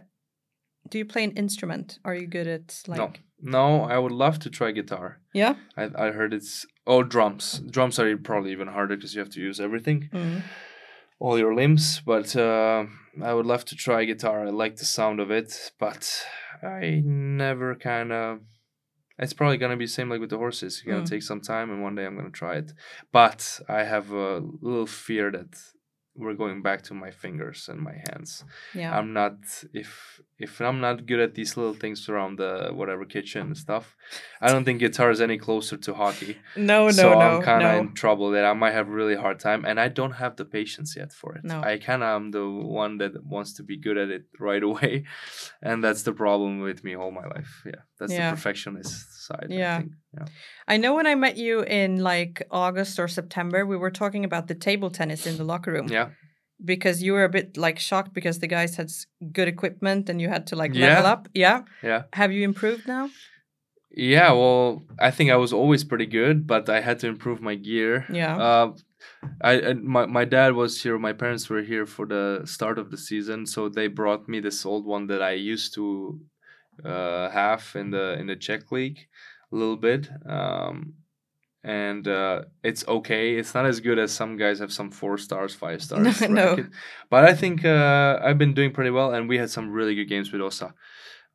do you play an instrument? Are you good at like? no. No, I would love to try guitar. Yeah. I I heard it's oh drums. Drums are probably even harder because you have to use everything, Mm. all your limbs. But uh, I would love to try guitar. I like the sound of it, but I never kind of. It's probably gonna be same like with the horses. It's gonna Mm. take some time, and one day I'm gonna try it. But I have a little fear that we're going back to my fingers and my hands. Yeah. I'm not if if I'm not good at these little things around the whatever kitchen and stuff. I don't think guitar is any closer to hockey. no, no, no. so no, I'm kind of no. in trouble that I might have really hard time, and I don't have the patience yet for it. No. I kind of am the one that wants to be good at it right away, and that's the problem with me all my life. Yeah, that's Yeah. the perfectionist side. Yeah. I think. yeah. I know when I met you in like August or September, we were talking about the table tennis in the locker room. Yeah. Because you were a bit like shocked because the guys had good equipment and you had to like Yeah. level up. Yeah. Yeah. Have you improved now? Yeah, well, I think I was always pretty good, but I had to improve my gear. Yeah. Uh, I and my my dad was here. My parents were here for the start of the season, so they brought me this old one that I used to uh, have in the in the Czech league a little bit. Um, and uh, it's okay. It's not as good as some guys have some four stars, five stars. No. racket. But I think uh, I've been doing pretty well, and we had some really good games with Osa.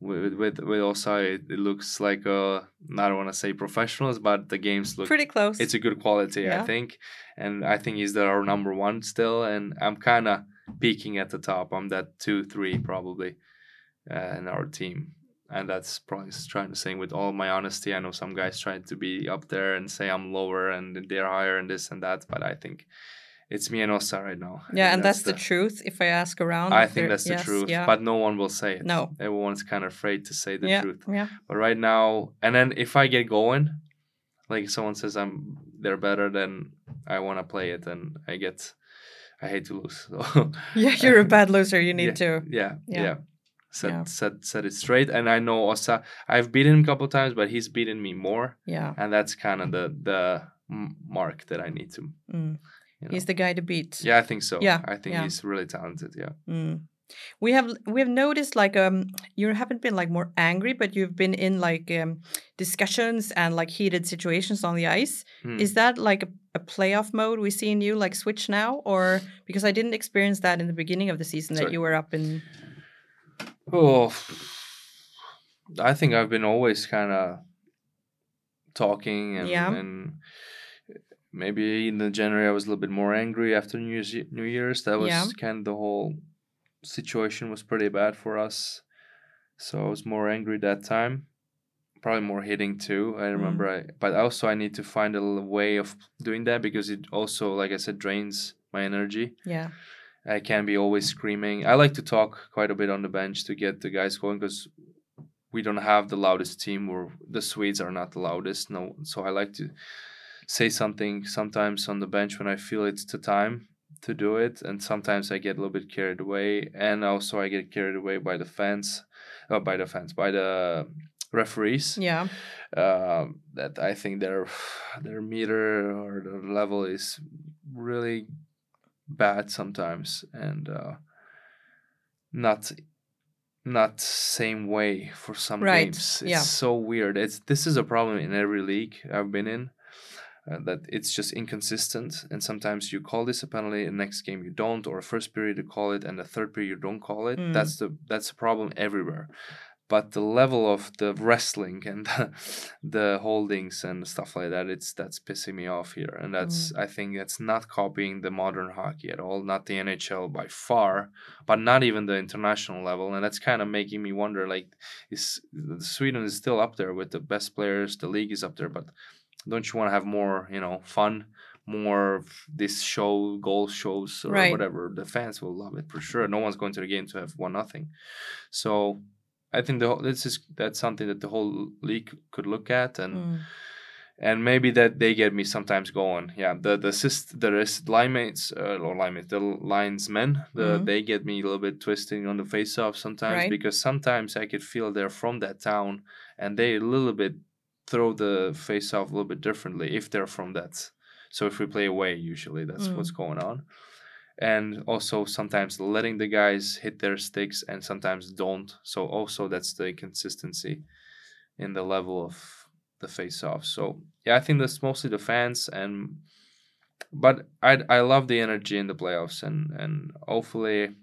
With with with Osa, it, it looks like uh, I don't want to say professionals, but the games look Pretty close. it's a good quality, Yeah. I think, and I think he's the, our number one still. And I'm kind of peaking at the top. I'm that two, three probably uh, in our team, and that's probably trying to say with all my honesty. I know some guys trying to be up there and say I'm lower and they're higher and this and that, but I think it's me and Osa right now. I yeah, and that's, the, truth. If I ask around, I think that's the yes, truth, Yeah. but no one will say it. No. everyone's kind of afraid to say the yeah, truth. yeah, But right now, and then if I get going, like someone says I'm they're better, than I want to play it, and I get I hate to lose. So yeah. You're a bad loser. You need yeah, to. yeah, Yeah. yeah. Set, Yeah. set set it straight, and I know Osa. I've beaten him a couple times, but he's beaten me more, Yeah. and that's kind of the the mark that I need to. Mm. You know. He's the guy to beat. Yeah, I think so. Yeah, I think yeah. he's really talented. Yeah. Mm. We have we have noticed like um you haven't been like more angry, but you've been in like um discussions and like heated situations on the ice. Hmm. Is that like a, a playoff mode we see in you like switch now, or because I didn't experience that in the beginning of the season that you were up in? Oh, I think I've been always kind of talking and Yeah. and maybe in the January I was a little bit more angry after New Year's. New Year's that was Yeah. kind of the whole situation was pretty bad for us, so I was more angry that time. Probably more hitting too. I mm. remember, I, but also I need to find a way of doing that because it also, like I said, drains my energy. Yeah, I can't be always screaming. I like to talk quite a bit on the bench to get the guys going because we don't have the loudest team. Or the Swedes are not the loudest. No, so I like to say something sometimes on the bench when I feel it's the time to do it, and sometimes I get a little bit carried away, and also I get carried away by the fans, uh, by the fans, by the referees. Yeah. Uh, that I think their their meter or their level is really bad sometimes, and uh, not not same way for some Right, games. It's yeah. so weird. It's this is a problem in every league I've been in. Uh, that it's just inconsistent, and sometimes you call this a penalty, and next game you don't, or first period you call it, and the third period you don't call it. Mm. That's the that's a problem everywhere. But the level of the wrestling and the, the holdings and stuff like that, it's that's pissing me off here, and that's mm. I think that's not copying the modern hockey at all, not the NHL by far, but not even the international level, and that's kind of making me wonder, like, is Sweden is still up there with the best players, the league is up there, but don't you want to have more you know fun more this show goal shows or Right. whatever? The fans will love it for sure. No one's going to the game to have one nothing. So i think the whole, this is that's something that the whole league could look at and Mm. and maybe that they get me sometimes going yeah the the assist the rest line mates uh, or line mates the linesmen the Mhm. they get me a little bit twisting on the face off sometimes Right. because sometimes i could feel they're from that town and they a little bit throw the face off a little bit differently if they're from that. So if we play away, usually that's Mm. what's going on. And also sometimes letting the guys hit their sticks and sometimes don't. So also that's the consistency in the level of the face off. So yeah, I think that's mostly the fans and but I I love the energy in the playoffs and and hopefully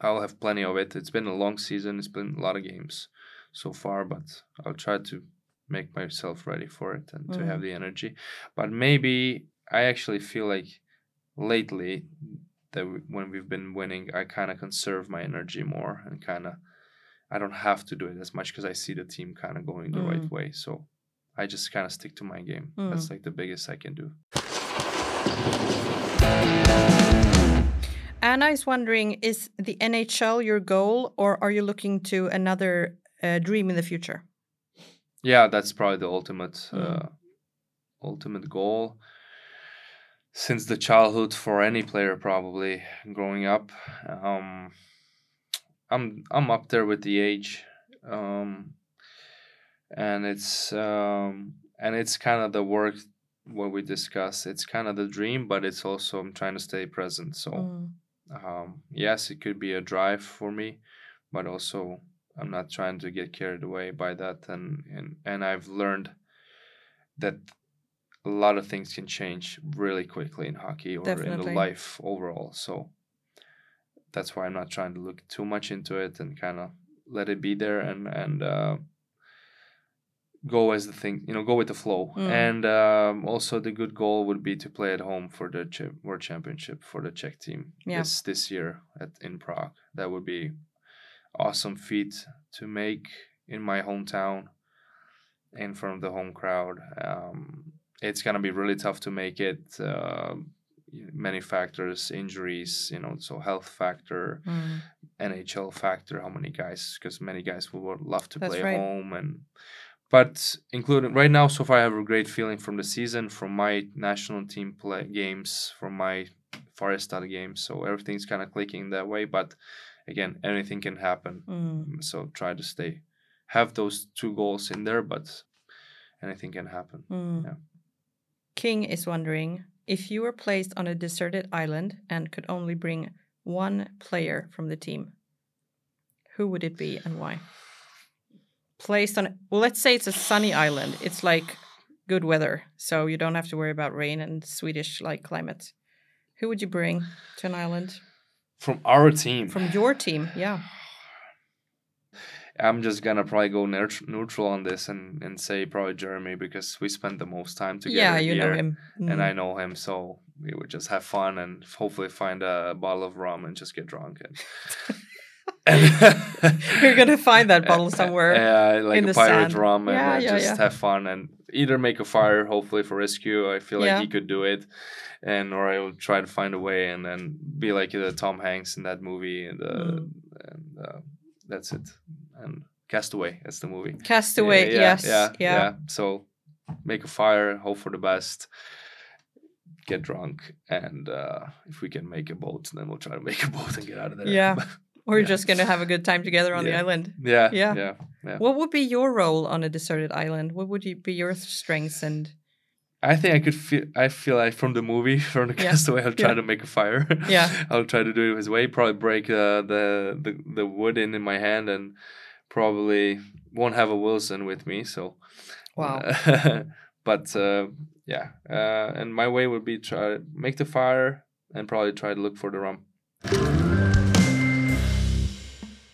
I'll have plenty of it. It's been a long season. It's been a lot of games so far, but I'll try to make myself ready for it and to Mm. have the energy. But maybe I actually feel like lately that we, when we've been winning, I kind of conserve my energy more and kind of I don't have to do it as much because I see the team kind of going the right Mm. way. So I just kind of stick to my game. Mm. That's like the biggest I can do. Anna is wondering is the NHL your goal or are you looking to another uh, dream in the future? yeah that's probably the ultimate Mm. uh, ultimate goal since the childhood for any player probably growing up um i'm i'm up there with the age um and it's um and it's kind of the work what we discuss it's kind of the dream but it's also i'm trying to stay present so Mm. um, yes, it could be a drive for me, but also I'm not trying to get carried away by that. And and and I've learned that a lot of things can change really quickly in hockey or in Definitely. the life overall. So that's why I'm not trying to look too much into it and kind of let it be there and and uh, go as the thing, you know, go with the flow. Mm. And um, also the good goal would be to play at home for the Czech World Championship for the Czech team Yeah. this this year at in Prague. That would be awesome feat to make in my hometown in front of the home crowd. Um, it's gonna be really tough to make it. Uh, many factors, injuries, you know, so health factor, Mm. NHL factor, how many guys, because many guys would love to That's play right. home and. But including right now, so far I have a great feeling from the season, from my national team play games, from my Färjestad games. So everything's kind of clicking that way. But again, anything can happen. Mm. So try to stay, have those two goals in there, but anything can happen. Mm. Yeah. King is wondering if you were placed on a deserted island and could only bring one player from the team, who would it be and why? Placed on, well, let's say it's a sunny island. It's like good weather, so you don't have to worry about rain and Swedish like climate. Who would you bring to an island From our team, from your team? Yeah. I'm just gonna probably go neut- neutral on this and, and say probably Jéremy because we spent the most time together. yeah, you know here, him. and Mm. I know him, so we would just have fun and hopefully find a bottle of rum and just get drunk. And, You're gonna find that bottle somewhere Yeah, like in a the pirate sand. rum, and Yeah, yeah, just yeah. have fun and either make a fire, hopefully for rescue. I feel like he could do it, and or I will try to find a way and then be like the Tom Hanks in that movie, and, uh, Mm. and uh, that's it. And Castaway, that's the movie. Castaway. Yeah, yes. yeah, yeah. yeah. So make a fire, hope for the best, get drunk, and uh, if we can make a boat, then we'll try to make a boat and get out of there. Yeah. Or Yeah. just gonna have a good time together on the Yeah. island. yeah, Yeah. yeah. Yeah. What would be your role on a deserted island? What would you be your strengths and I think I could feel. I feel like from the movie, from the Yeah. castaway, I'll try Yeah. to make a fire. Yeah. I'll try to do it his way. Probably break uh, the the the wood in in my hand, and probably won't have a Wilson with me. So, Wow. but uh, yeah, uh, and my way would be try make the fire and probably try to look for the rum.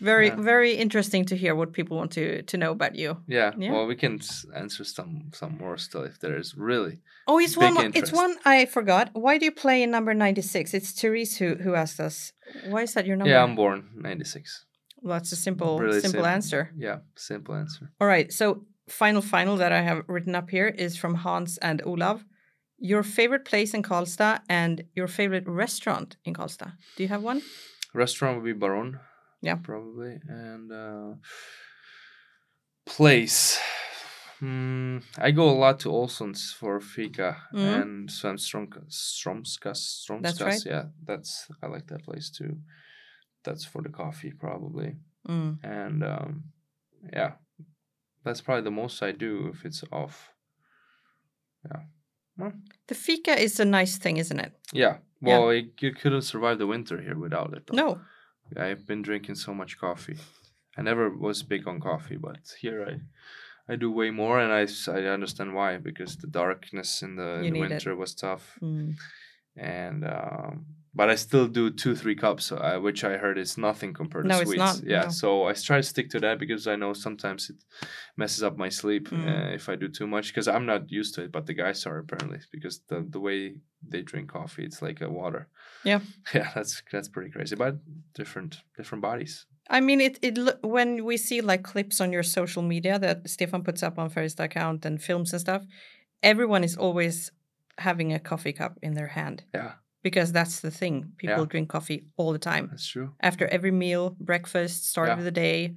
very Yeah. very interesting to hear what people want to to know about you. Yeah. Yeah. Well, we can answer some some more still if there is really. Oh, it's one. more- It's one I forgot. Why do you play in number ninety six? It's Therese who who asked us. Why is that your number? Yeah, I'm born '96. Well, that's a simple Really simple sim- answer. Yeah, simple answer. All right. So final final that I have written up here is from Hans and Olav. Your favorite place in Karlstad and your favorite restaurant in Karlstad. Do you have one? Restaurant would be Baron. Yeah. Probably. And uh, place. Hmm, I go a lot to Olson's for fika Mhm. and Stromskas. Stromskas. Stromskas. That's right. Yeah, that's I like that place too. That's for the coffee probably. Mm. And um, yeah, that's probably the most I do if it's off. Yeah. Well, The fika is a nice thing, isn't it? yeah. Well, you- you couldn't survive the winter here without it. though. No. I've been drinking so much coffee. I never was big on coffee, but here I I do way more, and I, I understand why because the darkness in the, in the need it. winter was tough, Mm. and um, but I still do two three cups, uh, which I heard is nothing compared No, to it's sweets. not, Yeah, no. so I try to stick to that because I know sometimes it messes up my sleep Mm. uh, if I do too much because I'm not used to it, but the guys are apparently because the the way they drink coffee, it's like a water. Yeah. Yeah, that's that's pretty crazy, but different different bodies. I mean, it. It when we see like clips on your social media that Stefan puts up on Ferris account and films and stuff, everyone is always having a coffee cup in their hand Yeah, because that's the thing. People Yeah. drink coffee all the time that's true. after every meal, breakfast, start Yeah. of the day,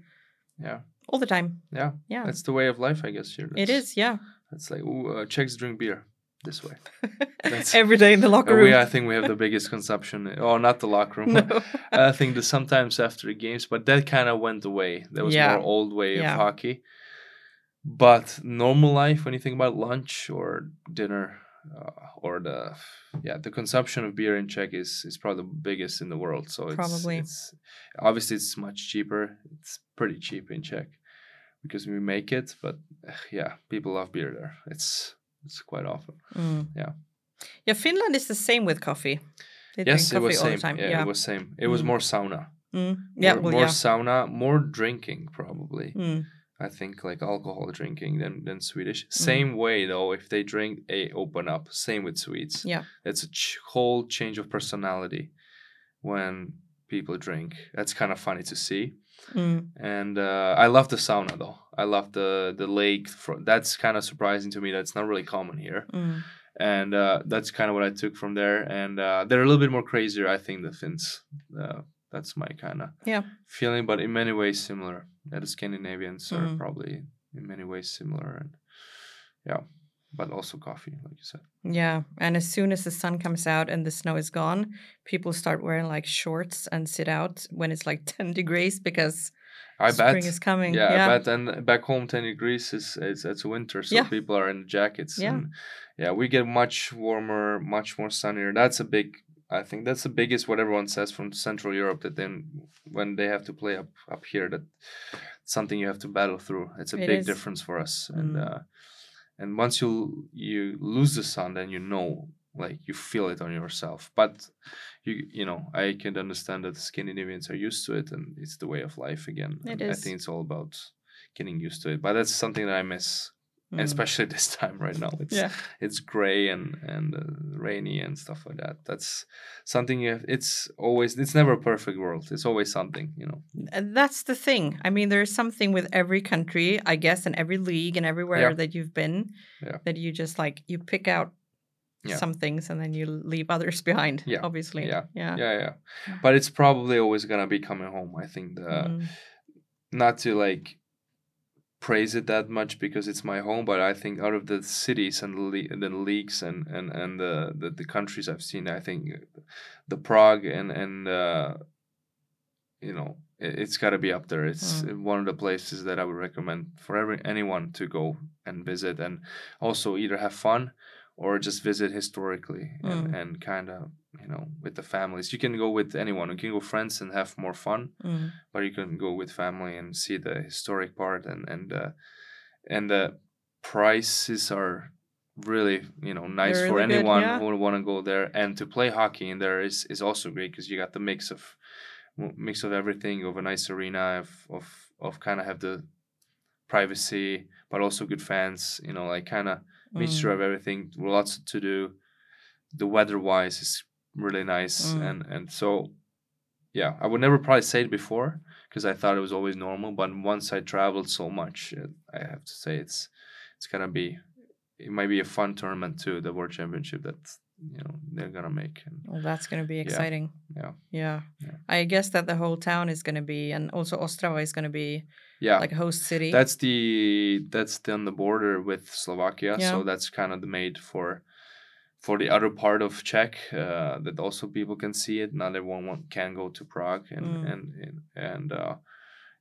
Yeah, all the time. yeah, Yeah, That's the way of life, I guess. Here, it That's- is. Yeah, It's like ooh, uh, Czechs drink beer this way. Every day in the locker Uh, room. we, I think we have the biggest consumption. Oh, not the locker room. No. I think the sometimes after the games, but that kind of went away. That was Yeah. more old way of hockey. But normal life, when you think about lunch or dinner, uh, or the yeah, the consumption of beer in Czech is is probably the biggest in the world. So it's, Probably. it's obviously it's much cheaper. It's pretty cheap in Czech because we make it. But uh, yeah, people love beer there. It's it's quite often. Mm. Yeah. Yeah, Finland is the same with coffee. They yes, drink it was all same. the time. Yeah, Yeah, it was same. It was Mm. more sauna. Mm. yeah, more, well, more yeah. sauna, more drinking probably. I think like alcohol drinking than than Swedish. Mm. Same way though, if they drink, a open up. Same with Swedes. Yeah. it's a ch- whole change of personality when people drink. That's kind of funny to see. Mm. And uh, I love the sauna though. I love the the lake. That's kind of surprising to me. That's not really common here. Mm. And uh, that's kind of what I took from there. And uh, they're a little bit more crazier, I think, the Finns. That's my kind of Yeah. feeling, but in many ways similar. Yeah, the Scandinavians are Mm. probably in many ways similar, and yeah, but also coffee, like you said. Yeah, and as soon as the sun comes out and the snow is gone, people start wearing like shorts and sit out when it's like 10 degrees because I spring bet. is coming. Yeah, yeah. I bet. And back home, ten degrees is it's it's winter, so Yeah. people are in jackets. Yeah. And yeah, we get much warmer, much more sunnier. That's a big. I think that's the biggest what everyone says from Central Europe that then when they have to play up up here that something you have to battle through. It's a It big is. difference for us. And Mm. uh, and once you you lose the sun, then you know like you feel it on yourself. But you you know I can understand that the Scandinavians are used to it and it's the way of life again. It And I think it's all about getting used to it. But that's something that I miss, Mm. especially this time right now. It's Yeah. it's gray and and uh, rainy and stuff like that. That's something. You have, it's always. It's never a perfect world. It's always something. You know. And that's the thing. I mean, there's something with every country, I guess, and every league and everywhere Yeah. that you've been Yeah. that you just like you pick out Yeah. some things and then you leave others behind. Yeah. obviously. Yeah. yeah. Yeah, yeah. But it's probably always gonna be coming home. I think the Mm. not to like praise it that much because it's my home, but I think out of the cities and the, le- the leagues and and and the, the the countries I've seen, I think the Prague and and uh, you know it, it's got to be up there. It's Mm. one of the places that I would recommend for every anyone to go and visit, and also either have fun or just visit historically and, Mm. and kind of you know with the families. You can go with anyone. You can go friends and have more fun, Mm. or you can go with family and see the historic part and and uh, and the prices are really you know nice They're for really good, anyone yeah. who would want to go there and to play hockey in there is is also great because you got the mix of mix of everything of a nice arena of of of kind of have the privacy but also good fans you know like kind of mixture Mm. of everything lots to do the weather wise is really nice Mm. and and so yeah i would never probably say it before because i thought it was always normal but once i traveled so much i have to say it's it's gonna be it might be a fun tournament too the world championship that you know they're gonna make and Well, that's going to be exciting. yeah Yeah. Yeah. I guess that the whole town is going to be, and also Ostrava is going to be yeah like a host city. That's the that's the, on the border with Slovakia, Yeah. so that's kind of the made for for the other part of Czech uh, that also people can see it. Not everyone can go to Prague and Mm. and and, and uh,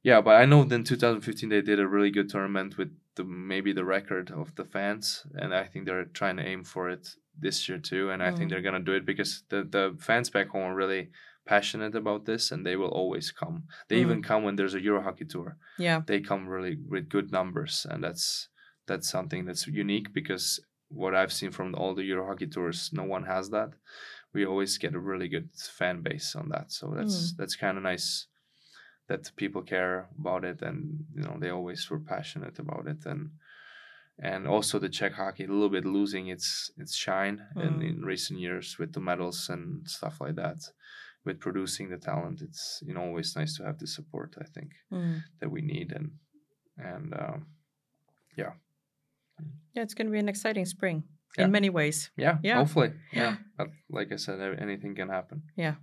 yeah, but I know in 2015 they did a really good tournament with the maybe the record of the fans, and I think they're trying to aim for it this year too. And I think Mm. they're gonna do it because the the fans back home are really passionate about this and they will always come they Mm. even come when there's a euro hockey tour yeah. they come really with good numbers and that's that's something that's unique because what i've seen from all the euro hockey tours no one has that. We always get a really good fan base on that. So that's that's kind of nice that people care about it and you know they always were passionate about it. And and also the czech hockey a little bit losing its its shine in, Mm. in recent years with the medals and stuff like that. With producing the talent it's you know always nice to have the support i think Mm. that we need. And and um, Yeah, it's going to be an exciting spring Yeah. in many ways. yeah, Yeah. hopefully yeah but like i said anything can happen Yeah.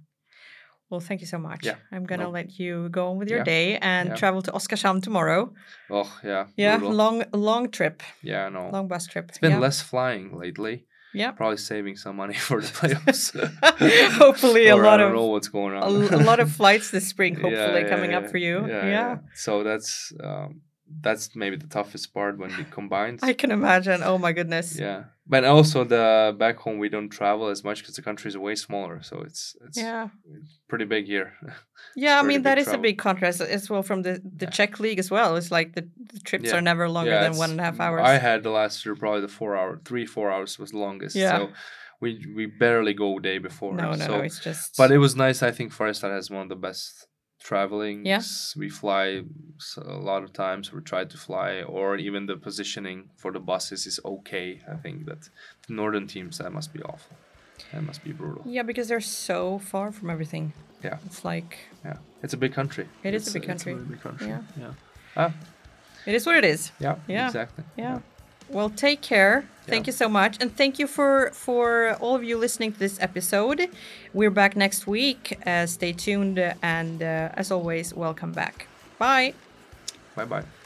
Well, thank you so much. Yeah, I'm going to no- let you go on with your Yeah, day and yeah. travel to Oskarshamn tomorrow. oh yeah Yeah, brutal. long long trip, yeah i know long bus trip. it's been yeah. less flying lately Yeah. probably saving some money for the playoffs Hopefully a lot I of don't know what's going on a lot of flights this spring. Hopefully yeah, coming yeah. up for you. yeah, yeah. so that's um that's maybe the toughest part when it combines I can imagine. Oh my goodness. yeah but also the back home we don't travel as much because the country is way smaller so it's it's Yeah. pretty big here Yeah, I mean that is a big contrast as well from the the Yeah. Czech league as well. It's like the, the trips Yeah. are never longer Yeah, than one and a half hours. I had the last year probably the four hour, three four hours was the longest. Yeah. So we we barely go day before. no, no, so, no. It's just. But it was nice. I think Färjestad has one of the best traveling. Yeah. We fly a lot of times. We try to fly, or even the positioning for the buses is okay. I think that the northern teams that must be awful. That must be brutal. yeah, because they're so far from everything. Yeah. It's like Yeah, it's a big country. It is a It's big it's country. really big country. Yeah. yeah. Ah, it is what it is. yeah, Yeah. exactly. Yeah. Well, take care. Thank you so much, and thank you for for all of you listening to this episode. We're back next week. Uh, stay tuned, and uh, as always, welcome back. Bye. Bye bye.